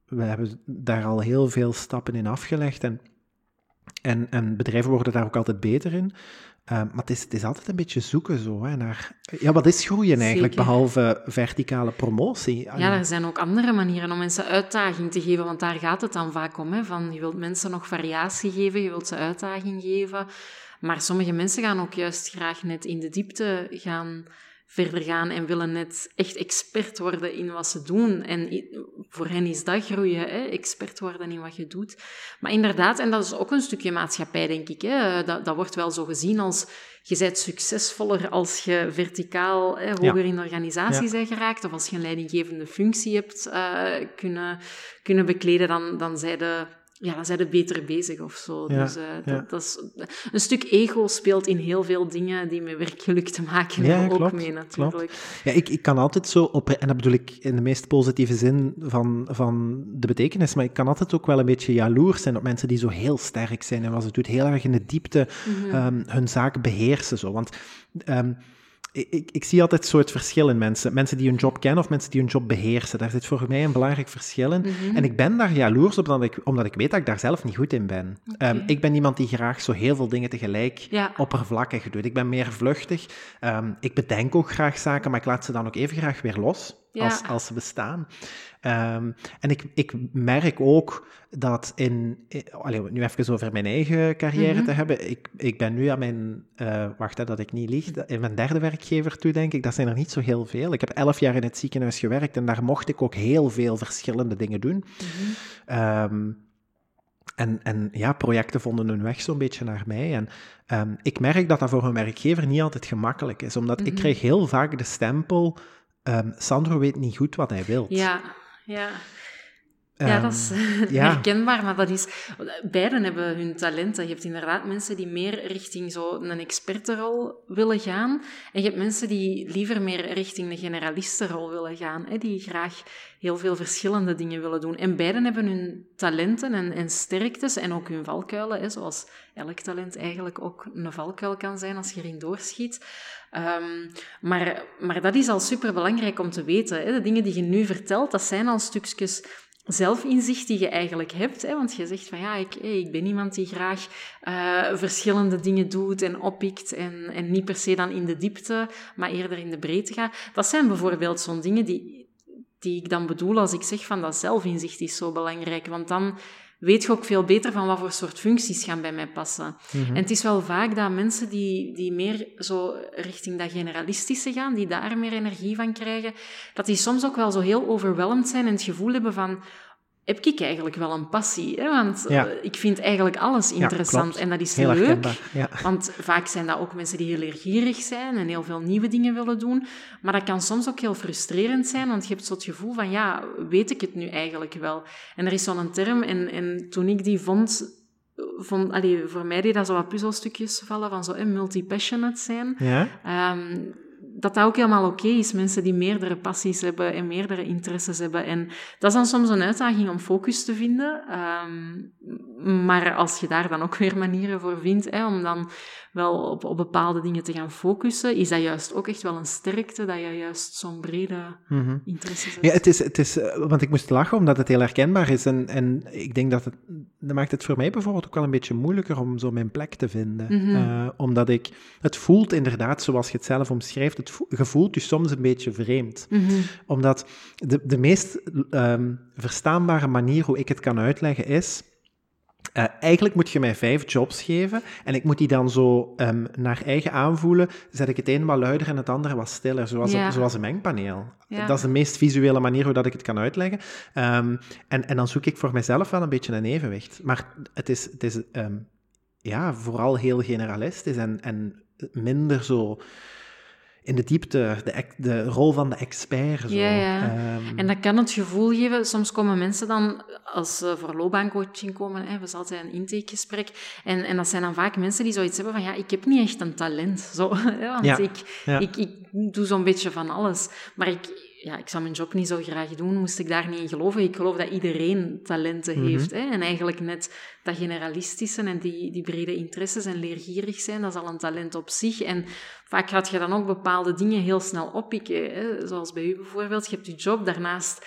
Speaker 1: we hebben daar al heel veel stappen in afgelegd. En, en, en bedrijven worden daar ook altijd beter in. Uh, maar het is, het is altijd een beetje zoeken zo, hè, naar... Ja, wat is groeien eigenlijk, behalve verticale promotie?
Speaker 2: Ja, er zijn ook andere manieren om mensen uitdaging te geven, want daar gaat het dan vaak om. Hè, van, je wilt mensen nog variatie geven, je wilt ze uitdaging geven. Maar sommige mensen gaan ook juist graag net in de diepte gaan verder gaan en willen net echt expert worden in wat ze doen. En voor hen is dat groeien, hè? expert worden in wat je doet. Maar inderdaad, en dat is ook een stukje maatschappij, denk ik. Hè? Dat, dat wordt wel zo gezien als je bent succesvoller als je verticaal hè, hoger in de organisatie bent geraakt, of als je een leidinggevende functie hebt uh, kunnen, kunnen bekleden, dan, dan zij de ja, dan zijn ze beter bezig of zo. dus uh, dat, dat, is, een stuk ego speelt in heel veel dingen die met werkgeluk te maken hebben ook mee natuurlijk.
Speaker 1: Ja, ik, ik kan altijd zo op, en dat bedoel ik in de meest positieve zin van, van de betekenis, maar ik kan altijd ook wel een beetje jaloers zijn op mensen die zo heel sterk zijn en wat ze doet, heel erg in de diepte mhm. ehm, hun zaak beheersen. Zo. Want um, ik, ik, zie altijd een soort verschil in mensen. Mensen die hun job kennen of mensen die hun job beheersen. Daar zit voor mij een belangrijk verschil in. Mhm. En ik ben daar jaloers op, omdat ik, omdat ik weet dat ik daar zelf niet goed in ben. Ehm, ik ben iemand die graag zo heel veel dingen tegelijk oppervlakkig doet. Ik ben meer vluchtig. Um, ik bedenk ook graag zaken, maar ik laat ze dan ook even graag weer los. Als, als ze bestaan. Um, en ik, ik merk ook dat in, allez, nu even over mijn eigen carrière mhm. te hebben, ik, ik ben nu aan mijn, uh, wacht hè, dat ik niet lieg, in mijn derde werkgever toe denk ik, dat zijn er niet zo heel veel. Ik heb elf jaar in het ziekenhuis gewerkt en daar mocht ik ook heel veel verschillende dingen doen. Mm um, en, en ja, projecten vonden hun weg zo'n beetje naar mij. En um, ik merk dat dat voor een werkgever niet altijd gemakkelijk is, omdat ik mhm. kreeg heel vaak de stempel, um, Sandro weet niet goed wat hij wil.
Speaker 2: Ja, ja. Ja, dat is ehm, [laughs] ja. herkenbaar, maar dat is... Beiden hebben hun talenten. Je hebt inderdaad mensen die meer richting zo een expertenrol willen gaan. En je hebt mensen die liever meer richting de generalistenrol willen gaan. Hè, die graag heel veel verschillende dingen willen doen. En beiden hebben hun talenten en, en sterktes en ook hun valkuilen. Hè, zoals elk talent eigenlijk ook een valkuil kan zijn als je erin doorschiet. Um, maar, maar dat is al superbelangrijk om te weten. Hè. De dingen die je nu vertelt, dat zijn al stukjes zelfinzicht die je eigenlijk hebt. Hè? Want je zegt van ja, ik, ik ben iemand die graag uh, verschillende dingen doet en oppikt en, en niet per se dan in de diepte, maar eerder in de breedte gaat. Dat zijn bijvoorbeeld zo'n dingen die, die ik dan bedoel als ik zeg van dat zelfinzicht is zo belangrijk. Want dan weet je ook veel beter van wat voor soort functies gaan bij mij passen. Mhm. En het is wel vaak dat mensen die, die meer zo richting dat generalistische gaan, die daar meer energie van krijgen, dat die soms ook wel zo heel overweldigd zijn en het gevoel hebben van heb ik eigenlijk wel een passie. Hè? Want eh, ik vind eigenlijk alles interessant en dat is heel leuk. Ja. Want vaak zijn dat ook mensen die heel leergierig zijn en heel veel nieuwe dingen willen doen. Maar dat kan soms ook heel frustrerend zijn, want je hebt zo het gevoel van, ja, weet ik het nu eigenlijk wel? En er is zo'n term, en, en toen ik die vond, vond allee, voor mij deed dat zo wat puzzelstukjes vallen van zo multi-passionate zijn. Ja. Ehm, dat dat ook helemaal oké is. Mensen die meerdere passies hebben en meerdere interesses hebben. En dat is dan soms een uitdaging om focus te vinden. Um, maar als je daar dan ook weer manieren voor vindt, hè, om dan wel op, op bepaalde dingen te gaan focussen, is dat juist ook echt wel een sterkte, dat je juist zo'n brede mm interesse hebt.
Speaker 1: Ja, het is, het is, eh, want ik moest lachen omdat het heel herkenbaar is. En, en ik denk dat het, dat maakt het voor mij bijvoorbeeld ook wel een beetje moeilijker om zo mijn plek te vinden. Mhm. Eh, omdat ik, het voelt inderdaad, zoals je het zelf omschrijft, het voelt je soms een beetje vreemd. Mhm. Omdat de, de meest um, verstaanbare manier hoe ik het kan uitleggen is uh, eigenlijk moet je mij vijf jobs geven en ik moet die dan zo um, naar eigen aanvoelen. Zet ik het een wat luider en het andere wat stiller, zoals, een, zoals een mengpaneel. Dat is de meest visuele manier hoe dat ik het kan uitleggen. Um, en, en dan zoek ik voor mezelf wel een beetje een evenwicht. Maar het is, het is um, ja, vooral heel generalistisch en, en minder zo in de diepte, de, de rol van de expert. Zo.
Speaker 2: Ja, ja. Ehm, en dat kan het gevoel geven, soms komen mensen dan, als ze voor loopbaancoaching komen, hè, we zijn altijd een intakegesprek, en, en dat zijn dan vaak mensen die zoiets hebben van, ja, ik heb niet echt een talent, zo, [laughs] want ja, ik, Ik, ik doe zo'n beetje van alles, maar ik, ja, ik zou mijn job niet zo graag doen, moest ik daar niet in geloven. Ik geloof dat iedereen talenten mhm. heeft. Hè? En eigenlijk net dat generalistische en die, die brede interesses en leergierig zijn, dat is al een talent op zich. En vaak gaat je dan ook bepaalde dingen heel snel oppikken. Hè? Zoals bij u bijvoorbeeld, je hebt je job, daarnaast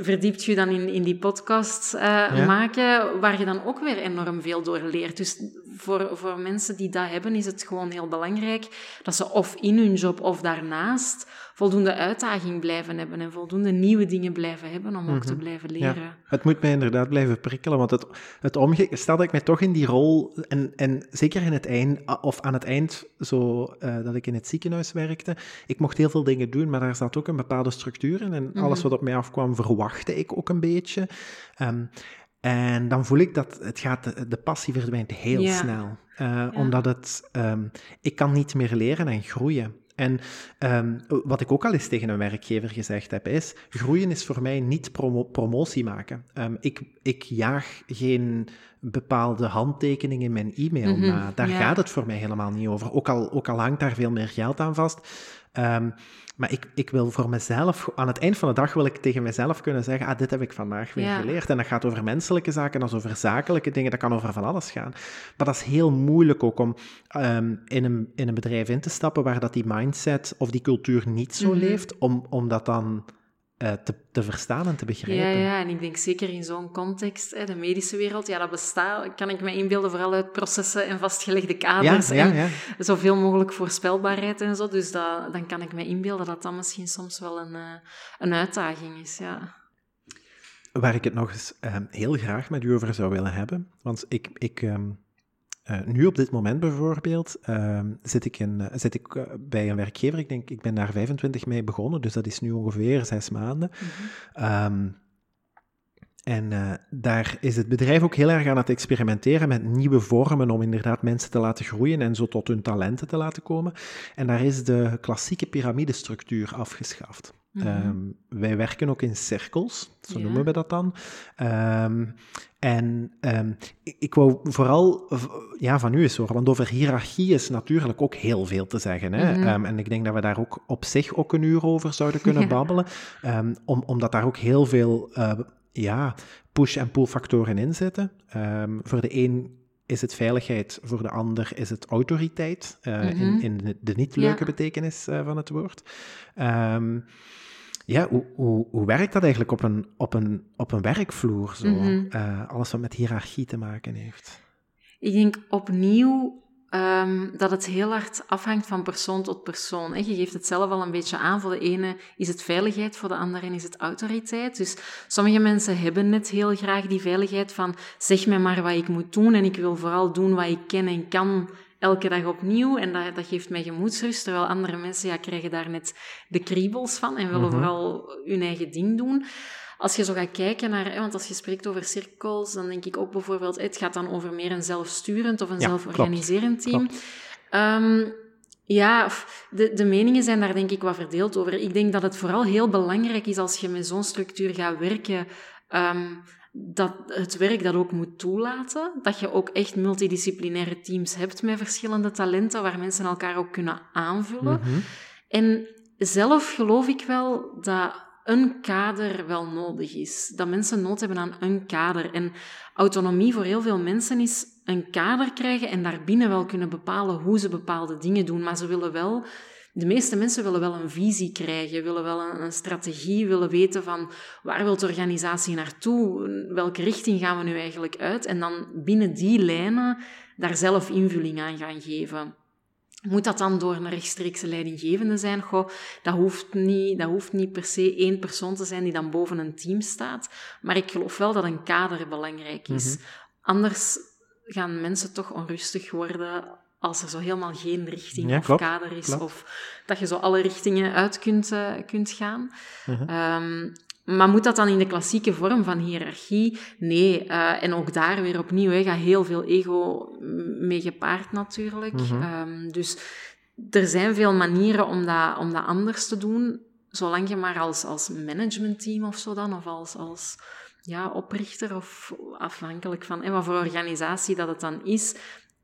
Speaker 2: verdiept je dan in, in die podcast uh, maken, waar je dan ook weer enorm veel door leert. Dus voor, voor mensen die dat hebben, is het gewoon heel belangrijk dat ze of in hun job of daarnaast voldoende uitdaging blijven hebben en voldoende nieuwe dingen blijven hebben om ook te mhm. blijven leren. Ja,
Speaker 1: het moet mij inderdaad blijven prikkelen, want het, het omge stel dat ik mij toch in die rol, en, en zeker in het eind, of aan het eind, zo uh, dat ik in het ziekenhuis werkte, ik mocht heel veel dingen doen, maar daar zat ook een bepaalde structuur in en alles mhm. wat op mij afkwam verwachtte ik ook een beetje. Um, en dan voel ik dat het gaat, de, passie verdwijnt heel snel. Uh, Omdat het, um, ik kan niet meer leren en groeien. En um, wat ik ook al eens tegen een werkgever gezegd heb, is: groeien is voor mij niet promotie maken. Um, ik, ik jaag geen bepaalde handtekening in mijn e-mail mm na. Daar gaat het voor mij helemaal niet over. Ook al, ook al hangt daar veel meer geld aan vast. Um, maar ik, ik wil voor mezelf, aan het eind van de dag wil ik tegen mezelf kunnen zeggen, ah, dit heb ik vandaag weer geleerd. En dat gaat over menselijke zaken, dat is over zakelijke dingen, dat kan over van alles gaan. Maar dat is heel moeilijk ook om um, in, een, in een bedrijf in te stappen waar dat die mindset of die cultuur niet zo mhm. leeft, om, om dat dan uh, te, te, verstaan en te begrijpen.
Speaker 2: Ja, ja, en ik denk zeker in zo'n context, hè, de medische wereld, ja, dat bestaat, kan ik me inbeelden, vooral uit processen en vastgelegde kaders. Ja, ja, ja. En zoveel mogelijk voorspelbaarheid en zo. Dus dat, dan kan ik me inbeelden dat dat misschien soms wel een, uh, een uitdaging is, ja.
Speaker 1: Waar ik het nog eens uh, heel graag met u over zou willen hebben, want ik... ik um uh, nu op dit moment bijvoorbeeld uh, zit ik, in, uh, zit ik uh, bij een werkgever. Ik denk, ik ben daar 25 mei begonnen, dus dat is nu ongeveer zes maanden. Mm -hmm. um, en daar is het bedrijf ook heel erg aan het experimenteren met nieuwe vormen om inderdaad mensen te laten groeien en zo tot hun talenten te laten komen. En daar is de klassieke piramidestructuur afgeschaft. Mm wij werken ook in cirkels, zo noemen we dat dan. Um, en um, ik, ik, wou vooral ja, van u eens horen, want over hiërarchie is natuurlijk ook heel veel te zeggen. Hè? Mm -hmm. en ik denk dat we daar ook op zich ook een uur over zouden kunnen [laughs] babbelen, om, omdat daar ook heel veel uh, ja, push- en pull-factoren in zitten. voor de een is het veiligheid, voor de ander is het autoriteit, uh, mm -hmm. in, mhm. in, de, niet leuke ja. betekenis uh, van het woord. Um, ja, hoe, hoe, hoe werkt dat eigenlijk op een, op een, op een werkvloer? Zo? Mm -hmm. alles wat met hiërarchie te maken heeft.
Speaker 2: Ik denk opnieuw um, dat het heel hard afhangt van persoon tot persoon. Hè. Je geeft het zelf al een beetje aan. Voor de ene is het veiligheid, voor de andere is het autoriteit. Dus sommige mensen hebben net heel graag die veiligheid van zeg mij maar wat ik moet doen en ik wil vooral doen wat ik ken en kan elke dag opnieuw en dat, dat geeft mij gemoedsrust. Terwijl andere mensen ja, krijgen daar net de kriebels van en willen mhm. vooral hun eigen ding doen. Als je zo gaat kijken naar, want als je spreekt over cirkels, dan denk ik ook bijvoorbeeld, het gaat dan over meer een zelfsturend of een zelforganiserend team. Um, ja, de, de meningen zijn daar denk ik wat verdeeld over. Ik denk dat het vooral heel belangrijk is als je met zo'n structuur gaat werken, um, dat het werk dat ook moet toelaten. Dat je ook echt multidisciplinaire teams hebt met verschillende talenten, waar mensen elkaar ook kunnen aanvullen. Mhm. En zelf geloof ik wel dat een kader wel nodig is. Dat mensen nood hebben aan een kader. En autonomie voor heel veel mensen is een kader krijgen en daarbinnen wel kunnen bepalen hoe ze bepaalde dingen doen. Maar ze willen wel de meeste mensen willen wel een visie krijgen, willen wel een, een, strategie, willen weten van waar wil de organisatie naartoe, welke richting gaan we nu eigenlijk uit en dan binnen die lijnen daar zelf invulling aan gaan geven. Moet dat dan door een rechtstreekse leidinggevende zijn? Goh, dat hoeft, niet, dat hoeft niet per se één persoon te zijn die dan boven een team staat. Maar ik geloof wel dat een kader belangrijk is. Mhm. Anders gaan mensen toch onrustig worden als er zo helemaal geen richting of kader is, of dat je zo alle richtingen uit kunt, uh, kunt gaan. Uh um, maar moet dat dan in de klassieke vorm van hiërarchie? Nee. Uh, en ook daar weer opnieuw, hè, gaat heel veel ego mee gepaard natuurlijk. -huh. um, dus er zijn veel manieren om dat, om dat anders te doen, zolang je maar als, als managementteam of zo dan, of als, als ja, oprichter of afhankelijk van en wat voor organisatie dat het dan is,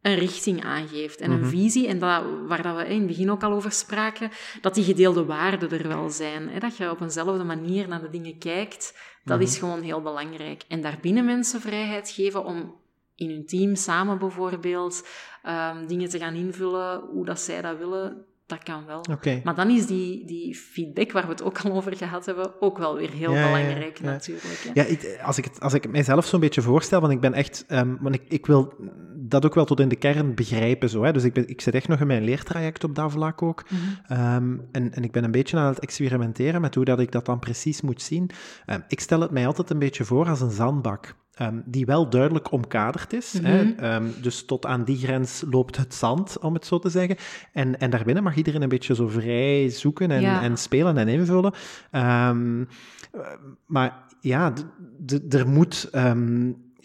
Speaker 2: een richting aangeeft en een mhm. visie. En dat, waar dat we in het begin ook al over spraken, dat die gedeelde waarden er wel zijn. Hè? Dat je op eenzelfde manier naar de dingen kijkt, dat is mhm. gewoon heel belangrijk. En daarbinnen mensen vrijheid geven om in hun team samen bijvoorbeeld um, dingen te gaan invullen hoe dat zij dat willen, dat kan wel. Maar dan is die, die feedback, waar we het ook al over gehad hebben, ook wel weer heel belangrijk ja, natuurlijk.
Speaker 1: Hè? Ja, ik, als, ik het, als ik het mijzelf zo'n beetje voorstel, want ik ben echt... Um, want ik, ik wil dat ook wel tot in de kern begrijpen. Zo, hè. Dus ik, ben, ik zit echt nog in mijn leertraject op dat vlak ook. Mhm. Ehm, en, en ik ben een beetje aan het experimenteren met hoe dat ik dat dan precies moet zien. Um, ik stel het mij altijd een beetje voor als een zandbak. Um, die wel duidelijk omkaderd is. hè? Um, dus tot aan die grens loopt het zand, om het zo te zeggen. En, en daarbinnen mag iedereen een beetje zo vrij zoeken en, en spelen en invullen. Um, maar ja, er moet.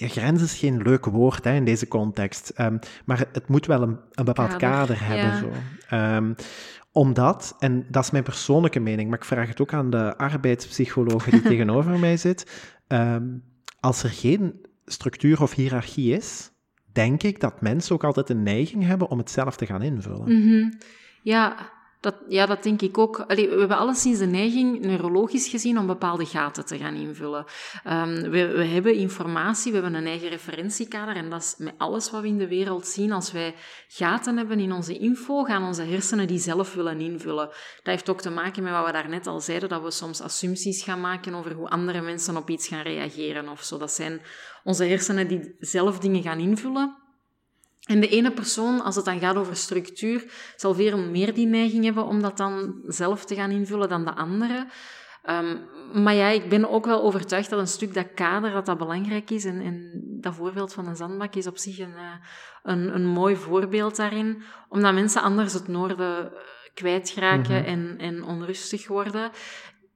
Speaker 1: Grens is geen leuk woord hè, in deze context, maar het, moet wel een, een bepaald kader, kader hebben. Zo omdat, en dat is mijn persoonlijke mening, maar ik vraag het ook aan de arbeidspsycholoog die [laughs] tegenover mij zit. Um, als er geen structuur of hiërarchie is, denk ik dat mensen ook altijd een neiging hebben om het zelf te gaan invullen.
Speaker 2: Mm Ja, dat, ja, dat denk ik ook. we hebben alleszins de neiging, neurologisch gezien, om bepaalde gaten te gaan invullen. Um, we, we, hebben informatie, we hebben een eigen referentiekader en dat is met alles wat we in de wereld zien. Als wij gaten hebben in onze info, gaan onze hersenen die zelf willen invullen. Dat heeft ook te maken met wat we daarnet al zeiden, dat we soms assumpties gaan maken over hoe andere mensen op iets gaan reageren of zo. Dat zijn onze hersenen die zelf dingen gaan invullen. En de ene persoon, als het dan gaat over structuur, zal veel meer die neiging hebben om dat dan zelf te gaan invullen dan de andere. Um, maar ja, ik ben ook wel overtuigd dat een stuk dat kader dat dat belangrijk is. En, en dat voorbeeld van een zandbak is op zich een, eh, een, een mooi voorbeeld daarin. Omdat mensen anders het noorden eh, kwijtraken mm en, en onrustig worden.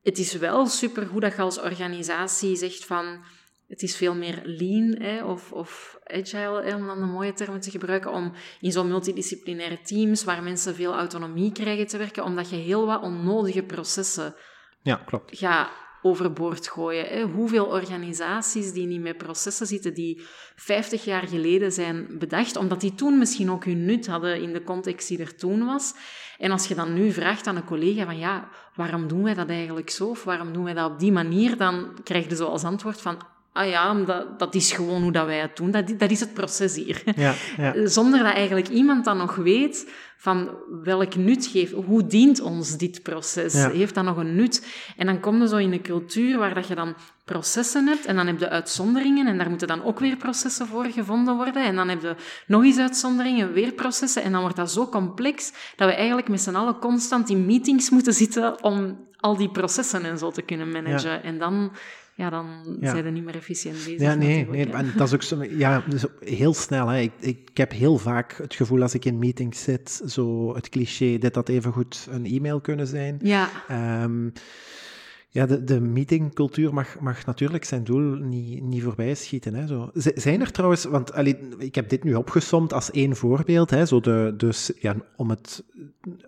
Speaker 2: Het is wel supergoed dat je als organisatie zegt van het is veel meer lean hè, of, of agile, hè, om dan de mooie termen te gebruiken, om in zo'n multidisciplinaire teams waar mensen veel autonomie krijgen te werken, omdat je heel wat onnodige processen
Speaker 1: ja, klopt.
Speaker 2: gaat overboord gooien. Hè. Hoeveel organisaties die niet met processen zitten die 50 jaar geleden zijn bedacht, omdat die toen misschien ook hun nut hadden in de context die er toen was. En als je dan nu vraagt aan een collega van ja, waarom doen wij dat eigenlijk zo? Of waarom doen wij dat op die manier? Dan krijg je zo als antwoord van ah ja, dat, dat is gewoon hoe dat wij het doen. Dat, dat is het proces hier. Ja, ja. [laughs] Zonder dat eigenlijk iemand dan nog weet van welk nut geeft, hoe dient ons dit proces? Heeft dat nog een nut? En dan kom je zo in een cultuur waar dat je dan processen hebt en dan heb je uitzonderingen en daar moeten dan ook weer processen voor gevonden worden en dan heb je nog eens uitzonderingen, weer processen en dan wordt dat zo complex dat we eigenlijk met z'n allen constant in meetings moeten zitten om al die processen en zo te kunnen managen. En dan ja, dan zijn ze niet meer efficiënt bezig.
Speaker 1: Ja, nee, nee en dat is ook zo, ja, dus heel snel. Hè. Ik, ik heb heel vaak het gevoel als ik in meetings zit, zo het cliché, dit dat even goed een e-mail kunnen zijn.
Speaker 2: Ja.
Speaker 1: Um, ja, de, de meetingcultuur mag, mag natuurlijk zijn doel niet, niet voorbij schieten. Hè, zo. Zijn er trouwens, want allee, ik heb dit nu opgesomd als één voorbeeld, hè, zo de, dus, ja, om het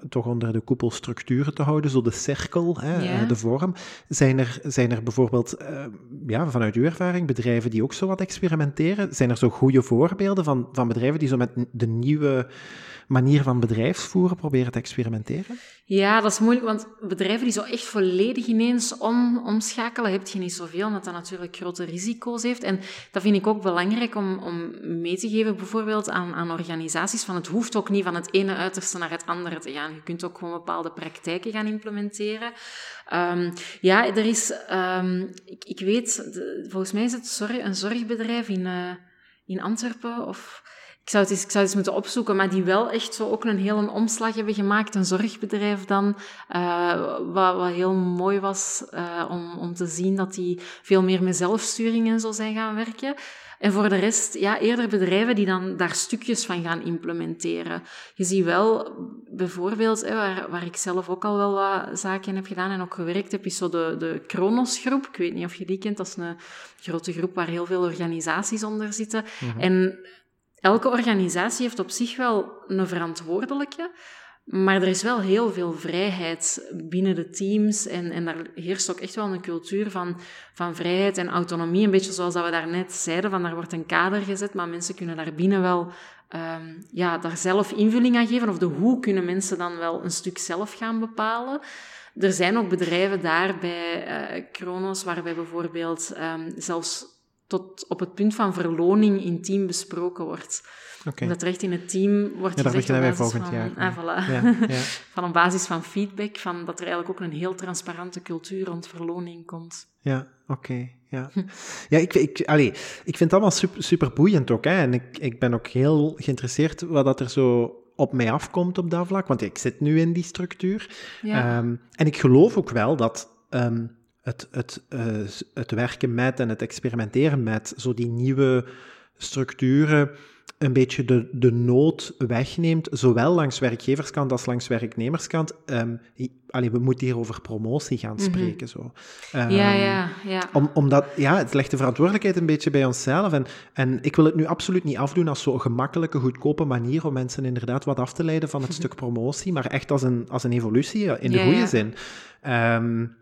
Speaker 1: toch onder de koepelstructuren te houden, zo de cirkel, hè, de vorm. Zijn er, zijn er bijvoorbeeld, uh, ja, vanuit uw ervaring, bedrijven die ook zo wat experimenteren? Zijn er zo goede voorbeelden van, van bedrijven die zo met de nieuwe manier van bedrijfsvoeren proberen te experimenteren?
Speaker 2: Ja, dat is moeilijk, want bedrijven die zo echt volledig ineens om, omschakelen, heb je niet zoveel, omdat dat natuurlijk grote risico's heeft. En dat vind ik ook belangrijk om, om mee te geven, bijvoorbeeld aan, aan organisaties, van het hoeft ook niet van het ene uiterste naar het andere te gaan. Je kunt ook gewoon bepaalde praktijken gaan implementeren. Um, ja, er is, um, ik, ik weet, volgens mij is het sorry, een zorgbedrijf in, uh, in Antwerpen of ik zou, het eens, ik zou het eens moeten opzoeken, maar die wel echt zo ook een hele omslag hebben gemaakt. Een zorgbedrijf dan, uh, wat, wat heel mooi was uh, om, om te zien dat die veel meer met zelfsturing en zo zijn gaan werken. En voor de rest, ja, eerder bedrijven die dan daar stukjes van gaan implementeren. Je ziet wel, bijvoorbeeld, hè, waar, waar ik zelf ook al wel wat zaken heb gedaan en ook gewerkt heb, is zo de, de Kronos-groep. Ik weet niet of je die kent, dat is een grote groep waar heel veel organisaties onder zitten. Mhm. En elke organisatie heeft op zich wel een verantwoordelijke. Maar er is wel heel veel vrijheid binnen de teams en, en daar heerst ook echt wel een cultuur van, van vrijheid en autonomie. Een beetje zoals dat we daarnet zeiden, van daar wordt een kader gezet, maar mensen kunnen daar binnen wel um, ja, daar zelf invulling aan geven. Of de hoe kunnen mensen dan wel een stuk zelf gaan bepalen. Er zijn ook bedrijven daar bij uh, Kronos, waarbij bijvoorbeeld um, zelfs tot op het punt van verloning in team besproken wordt. Okay. Dat er echt in het team wordt
Speaker 1: ja,
Speaker 2: gezegd...
Speaker 1: op volgend van, jaar.
Speaker 2: Ah, voilà. ja, ja. [laughs] van een basis van feedback, van dat er eigenlijk ook een heel transparante cultuur rond verloning komt.
Speaker 1: Ja, oké. ja, [laughs] ja ik, ik, allee, ik vind het allemaal super, super boeiend ook. Hè. En ik, ik ben ook heel geïnteresseerd wat dat er zo op mij afkomt op dat vlak. Want ik zit nu in die structuur. Um, en ik geloof ook wel dat... Um, het, het, uh, het werken met en het experimenteren met zo die nieuwe structuren een beetje de, de nood wegneemt, zowel langs werkgeverskant als langs werknemerskant. Um, allee, we moeten hier over promotie gaan mhm. spreken. zo.
Speaker 2: Um, ja, ja, ja.
Speaker 1: Om, omdat, ja, het legt de verantwoordelijkheid een beetje bij onszelf. En, en ik wil het nu absoluut niet afdoen als zo'n gemakkelijke, goedkope manier om mensen inderdaad wat af te leiden van het [laughs] stuk promotie, maar echt als een, als een evolutie in de goede zin. Um,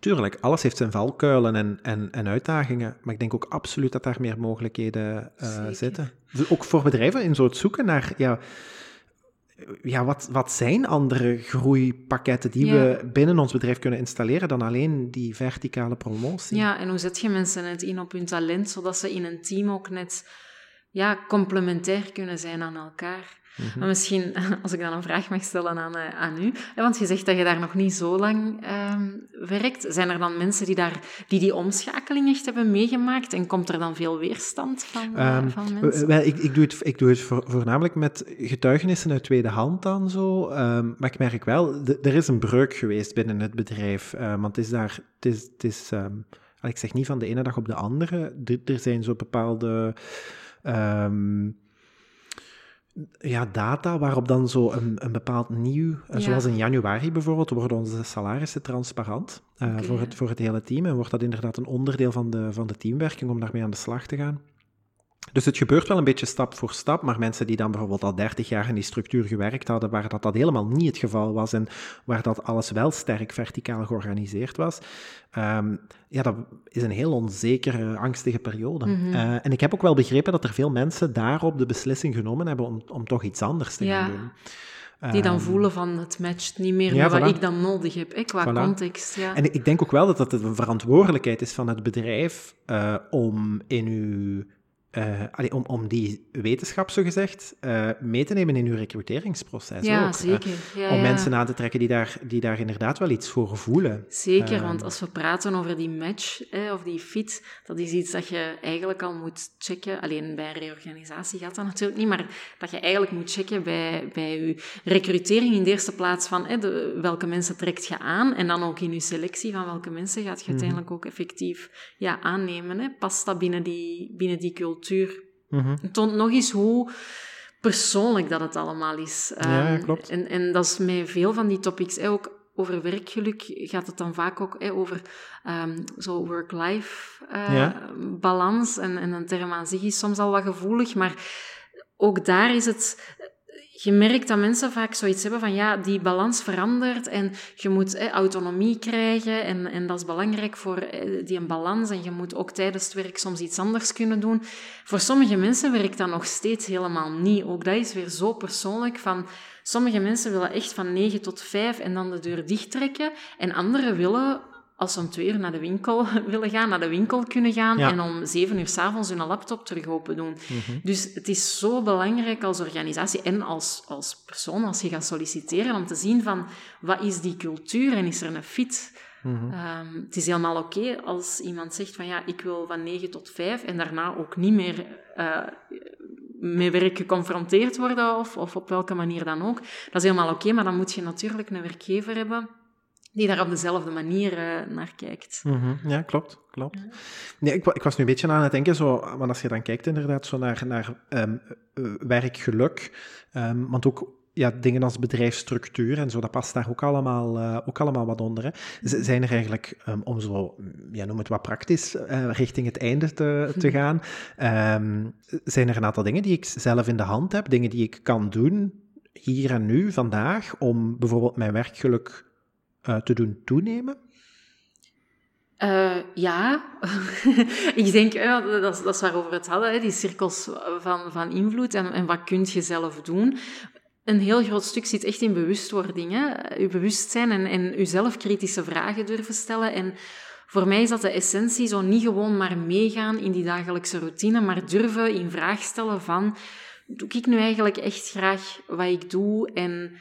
Speaker 1: Tuurlijk, alles heeft zijn valkuilen en, en, en uitdagingen, maar ik denk ook absoluut dat daar meer mogelijkheden uh, zitten. Dus ook voor bedrijven in zo het zoeken naar, ja, ja wat, wat zijn andere groeipakketten die we binnen ons bedrijf kunnen installeren dan alleen die verticale promotie?
Speaker 2: Ja, en hoe zet je mensen net in op hun talent, zodat ze in een team ook net ja, complementair kunnen zijn aan elkaar? Mhm. Maar misschien, [laughs] als ik dan een vraag mag stellen aan, uh, aan u, want je zegt dat je daar nog niet zo lang uh, werkt. Zijn er dan mensen die, daar, die die omschakeling echt hebben meegemaakt en komt er dan veel weerstand van, um, van mensen?
Speaker 1: Wel, ik, ik doe het, ik doe het voornamelijk met getuigenissen uit tweede hand dan zo, um, maar ik merk wel, er is een breuk geweest binnen het bedrijf, uh, want het is daar, het is, het is ik zeg niet van de ene dag op de andere, er zijn zo bepaalde... Um, ja, data waarop dan zo een, een bepaald nieuw, eh, zoals in januari bijvoorbeeld, worden onze salarissen transparant uh, voor, het, voor het hele team. En wordt dat inderdaad een onderdeel van de, van de teamwerking om daarmee aan de slag te gaan. Dus het gebeurt wel een beetje stap voor stap, maar mensen die dan bijvoorbeeld al 30 jaar in die structuur gewerkt hadden, waar dat, dat helemaal niet het geval was en waar dat alles wel sterk verticaal georganiseerd was, um, ja, dat is een heel onzekere, angstige periode. Mm en ik heb ook wel begrepen dat er veel mensen daarop de beslissing genomen hebben om, om toch iets anders te gaan doen.
Speaker 2: Die dan ehm, voelen van het matcht niet meer met wat ik dan nodig heb, hè, qua context. Ja.
Speaker 1: En ik denk ook wel dat dat een verantwoordelijkheid is van het bedrijf uh, om in uw uh, om, om die wetenschap, zogezegd, uh, mee te nemen in uw recruteringsproces.
Speaker 2: Ja,
Speaker 1: ook,
Speaker 2: zeker. Ja,
Speaker 1: om mensen aan te trekken die daar, die daar inderdaad wel iets voor voelen.
Speaker 2: Zeker, ehm, want als we praten over die match of die fit, dat is iets dat je eigenlijk al moet checken. Alleen bij reorganisatie gaat dat natuurlijk niet, maar dat je eigenlijk moet checken bij, bij je recrutering in de eerste plaats van de, welke mensen trekt je aan en dan ook in je selectie van welke mensen gaat je mhm. uiteindelijk ook effectief ja, aannemen. Hè. Past dat binnen die, binnen die cultuur? Cultuur. Mm Het toont nog eens hoe persoonlijk dat het allemaal is.
Speaker 1: ja, ehm, klopt.
Speaker 2: En, en dat is met veel van die topics, ook over werkgeluk gaat het dan vaak ook over um, zo work-life uh, balans. En, en een term aan zich is soms al wat gevoelig, maar ook daar is het je merkt dat mensen vaak zoiets hebben van ja, die balans verandert en je moet autonomie krijgen en, en dat is belangrijk voor die een balans en je moet ook tijdens het werk soms iets anders kunnen doen. Voor sommige mensen werkt dat nog steeds helemaal niet. Ook dat is weer zo persoonlijk van sommige mensen willen echt van 9 tot 5 en dan de deur dicht trekken en anderen willen als ze om twee uur naar de winkel [laughs] willen gaan, naar de winkel kunnen gaan en om zeven uur s'avonds hun laptop terug open doen. Mhm. Dus het is zo belangrijk als organisatie en als, als persoon, als je gaat solliciteren, om te zien van wat is die cultuur en is er een fit? Mm het is helemaal oké als iemand zegt van ja, ik wil van 9 tot 5 en daarna ook niet meer uh, met werk geconfronteerd worden of, of op welke manier dan ook. Dat is helemaal oké, maar dan moet je natuurlijk een werkgever hebben die daar op dezelfde manier uh, naar kijkt.
Speaker 1: Mm Ja, klopt. klopt. Ja. Nee, ik, ik, was nu een beetje aan het denken, zo, want als je dan kijkt inderdaad zo naar, naar um, werkgeluk, um, want ook ja, dingen als bedrijfsstructuur en zo, dat past daar ook allemaal, uh, ook allemaal wat onder. Hè. Zijn er eigenlijk, um, om zo, ja, noem het wat praktisch, uh, richting het einde te, te [laughs] gaan, um, zijn er een aantal dingen die ik zelf in de hand heb, dingen die ik kan doen hier en nu, vandaag, om bijvoorbeeld mijn werkgeluk uh, te doen toenemen?
Speaker 2: Uh, ja, [laughs] ik denk, dat, dat is waarover we het hadden, hè, die cirkels van, van invloed en, en wat kun je zelf doen. Een heel groot stuk zit echt in bewustwording. Hè? Je bewustzijn en, en jezelf kritische vragen durven stellen. En voor mij is dat de essentie, zo niet gewoon maar meegaan in die dagelijkse routine, maar durven in vraag stellen van, doe ik nu eigenlijk echt graag wat ik doe? En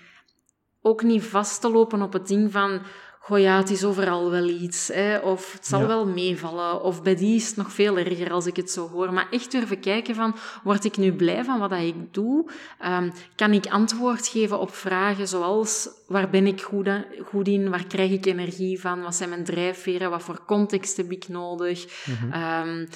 Speaker 2: ook niet vast te lopen op het ding van, goh ja, het is overal wel iets, hè, of het zal wel meevallen, of bij die is het nog veel erger als ik het zo hoor. Maar echt durven kijken van, word ik nu blij van wat ik doe? Um, kan ik antwoord geven op vragen zoals, waar ben ik goed, goed in, waar krijg ik energie van, wat zijn mijn drijfveren, wat voor context heb ik nodig? Mm um,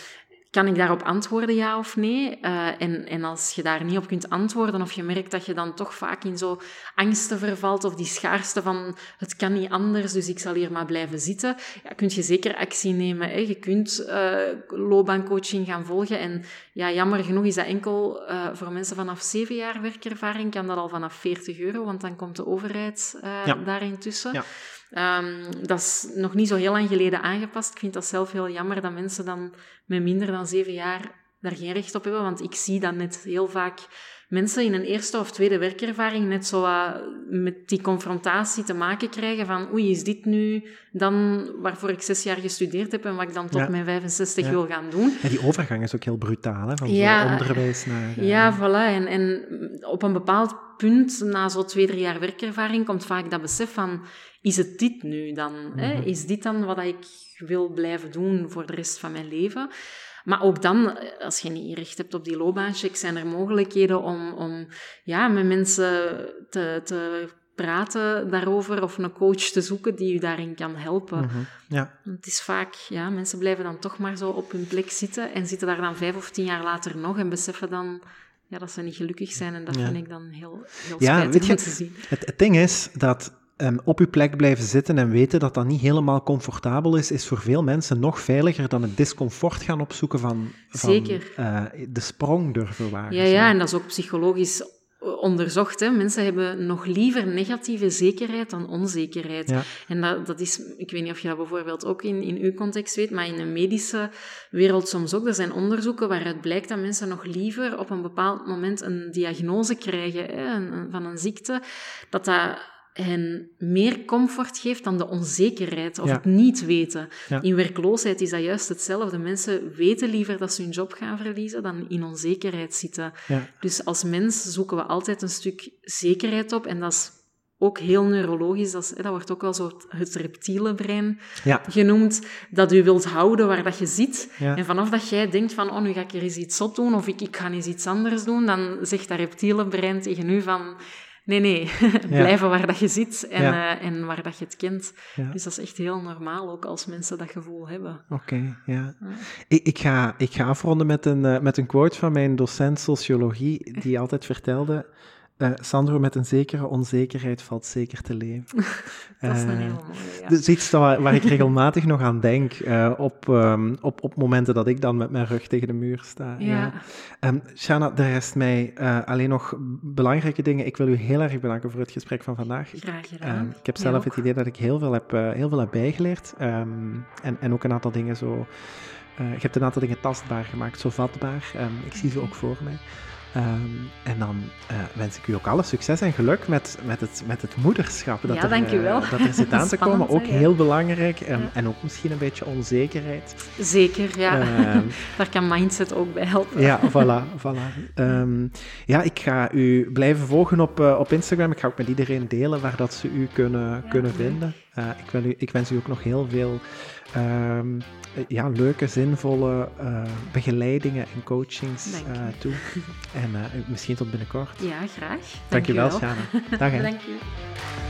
Speaker 2: kan ik daarop antwoorden, ja of nee? Uh, en, en als je daar niet op kunt antwoorden, of je merkt dat je dan toch vaak in zo angsten vervalt, of die schaarste van het kan niet anders, dus ik zal hier maar blijven zitten, ja, kun je zeker actie nemen. Hè? Je kunt uh, loopbaancoaching gaan volgen. En ja, jammer genoeg is dat enkel uh, voor mensen vanaf zeven jaar werkervaring, kan dat al vanaf 40 euro, want dan komt de overheid ja. daarin tussen. Ja. Um, dat is nog niet zo heel lang geleden aangepast. Ik vind dat zelf heel jammer dat mensen dan met minder dan zeven jaar daar geen recht op hebben. Want ik zie dan net heel vaak mensen in een eerste of tweede werkervaring net zo uh, met die confrontatie te maken krijgen van oei, is dit nu dan waarvoor ik zes jaar gestudeerd heb en wat ik dan tot mijn 65 wil gaan doen.
Speaker 1: En die overgang is ook heel brutaal, hè? van ja, onderwijs naar...
Speaker 2: Uh... Ja, voilà. En, en op een bepaald punt, na zo'n twee, drie jaar werkervaring, komt vaak dat besef van is het dit nu dan? hè? Mhm. Is dit dan wat ik wil blijven doen voor de rest van mijn leven? Maar ook dan, als je niet recht hebt op die loopbaancheck, zijn er mogelijkheden om, om ja, met mensen te, te praten daarover of een coach te zoeken die je daarin kan helpen. Mhm. ja. Het is vaak, ja, mensen blijven dan toch maar zo op hun plek zitten en zitten daar dan vijf of tien jaar later nog en beseffen dan ja, dat ze niet gelukkig zijn. En dat vind ik dan heel, heel ja, spijtig om te zien.
Speaker 1: Het, het ding is dat um, op uw plek blijven zitten en weten dat dat niet helemaal comfortabel is, is voor veel mensen nog veiliger dan het discomfort gaan opzoeken van, van uh, de sprong durven wagen.
Speaker 2: Ja, ja, en dat is ook psychologisch onderzocht. Hè. Mensen hebben nog liever negatieve zekerheid dan onzekerheid. Ja. En dat, dat is, ik weet niet of je dat bijvoorbeeld ook in, in uw context weet, maar in de medische wereld soms ook. Er zijn onderzoeken waaruit blijkt dat mensen nog liever op een bepaald moment een diagnose krijgen hè, van een ziekte, dat dat hen meer comfort geeft dan de onzekerheid of het niet weten. In werkloosheid is dat juist hetzelfde. Mensen weten liever dat ze hun job gaan verliezen dan in onzekerheid zitten. Ja. Dus als mens zoeken we altijd een stuk zekerheid op en dat is ook heel neurologisch. Dat, dat wordt ook wel zo het reptiele brein genoemd. Dat u wilt houden waar dat je zit. En vanaf dat jij denkt van, oh, nu ga ik er eens iets zot doen of ik, ik ga eens iets anders doen, dan zegt dat reptiele brein tegen u van Nee, nee. [laughs] Blijven waar dat je zit en, uh, en waar dat je het kent. Dus dat is echt heel normaal, ook als mensen dat gevoel hebben.
Speaker 1: Oké, ja. Ik, ik, ga, ik ga afronden met een, uh, met een quote van mijn docent sociologie, die altijd vertelde... Uh, Sandro, met een zekere onzekerheid valt zeker te leven. [laughs]
Speaker 2: dat is een heel mooie, ja.
Speaker 1: Dus iets waar, waar ik regelmatig nog aan denk, uh, op, um, op, op momenten dat ik dan met mijn rug tegen de muur sta. Ja. ja. Um, Shana, er rest mij alleen nog belangrijke dingen. Ik wil u heel erg bedanken voor het gesprek van vandaag.
Speaker 2: Graag gedaan. Um,
Speaker 1: ik heb zelf het idee dat ik heel veel heb, heel veel heb bijgeleerd. en, en ook een aantal dingen zo... je hebt een aantal dingen tastbaar gemaakt, zo vatbaar. ik zie ze ook voor mij. Um, en dan uh, wens ik u ook alle succes en geluk met, met, het, met het moederschap.
Speaker 2: Dat ja, er, dankjewel.
Speaker 1: Uh, dat er zit [laughs] aan te komen. Ook heel belangrijk. En, ja. en ook misschien een beetje onzekerheid.
Speaker 2: Zeker, ja. Uh, [laughs] Daar kan mindset ook bij helpen.
Speaker 1: Ja, voilà. voilà. Um, ja, ik ga u blijven volgen op, uh, op Instagram. Ik ga ook met iedereen delen waar dat ze u kunnen, ja, kunnen vinden. ik, wil u, ik wens u ook nog heel veel um, ja, leuke, zinvolle uh, begeleidingen en coachings uh, toe. En misschien tot binnenkort.
Speaker 2: Ja, graag.
Speaker 1: Dank, [laughs] Dank je wel, Shana. Dag.
Speaker 2: Dank je.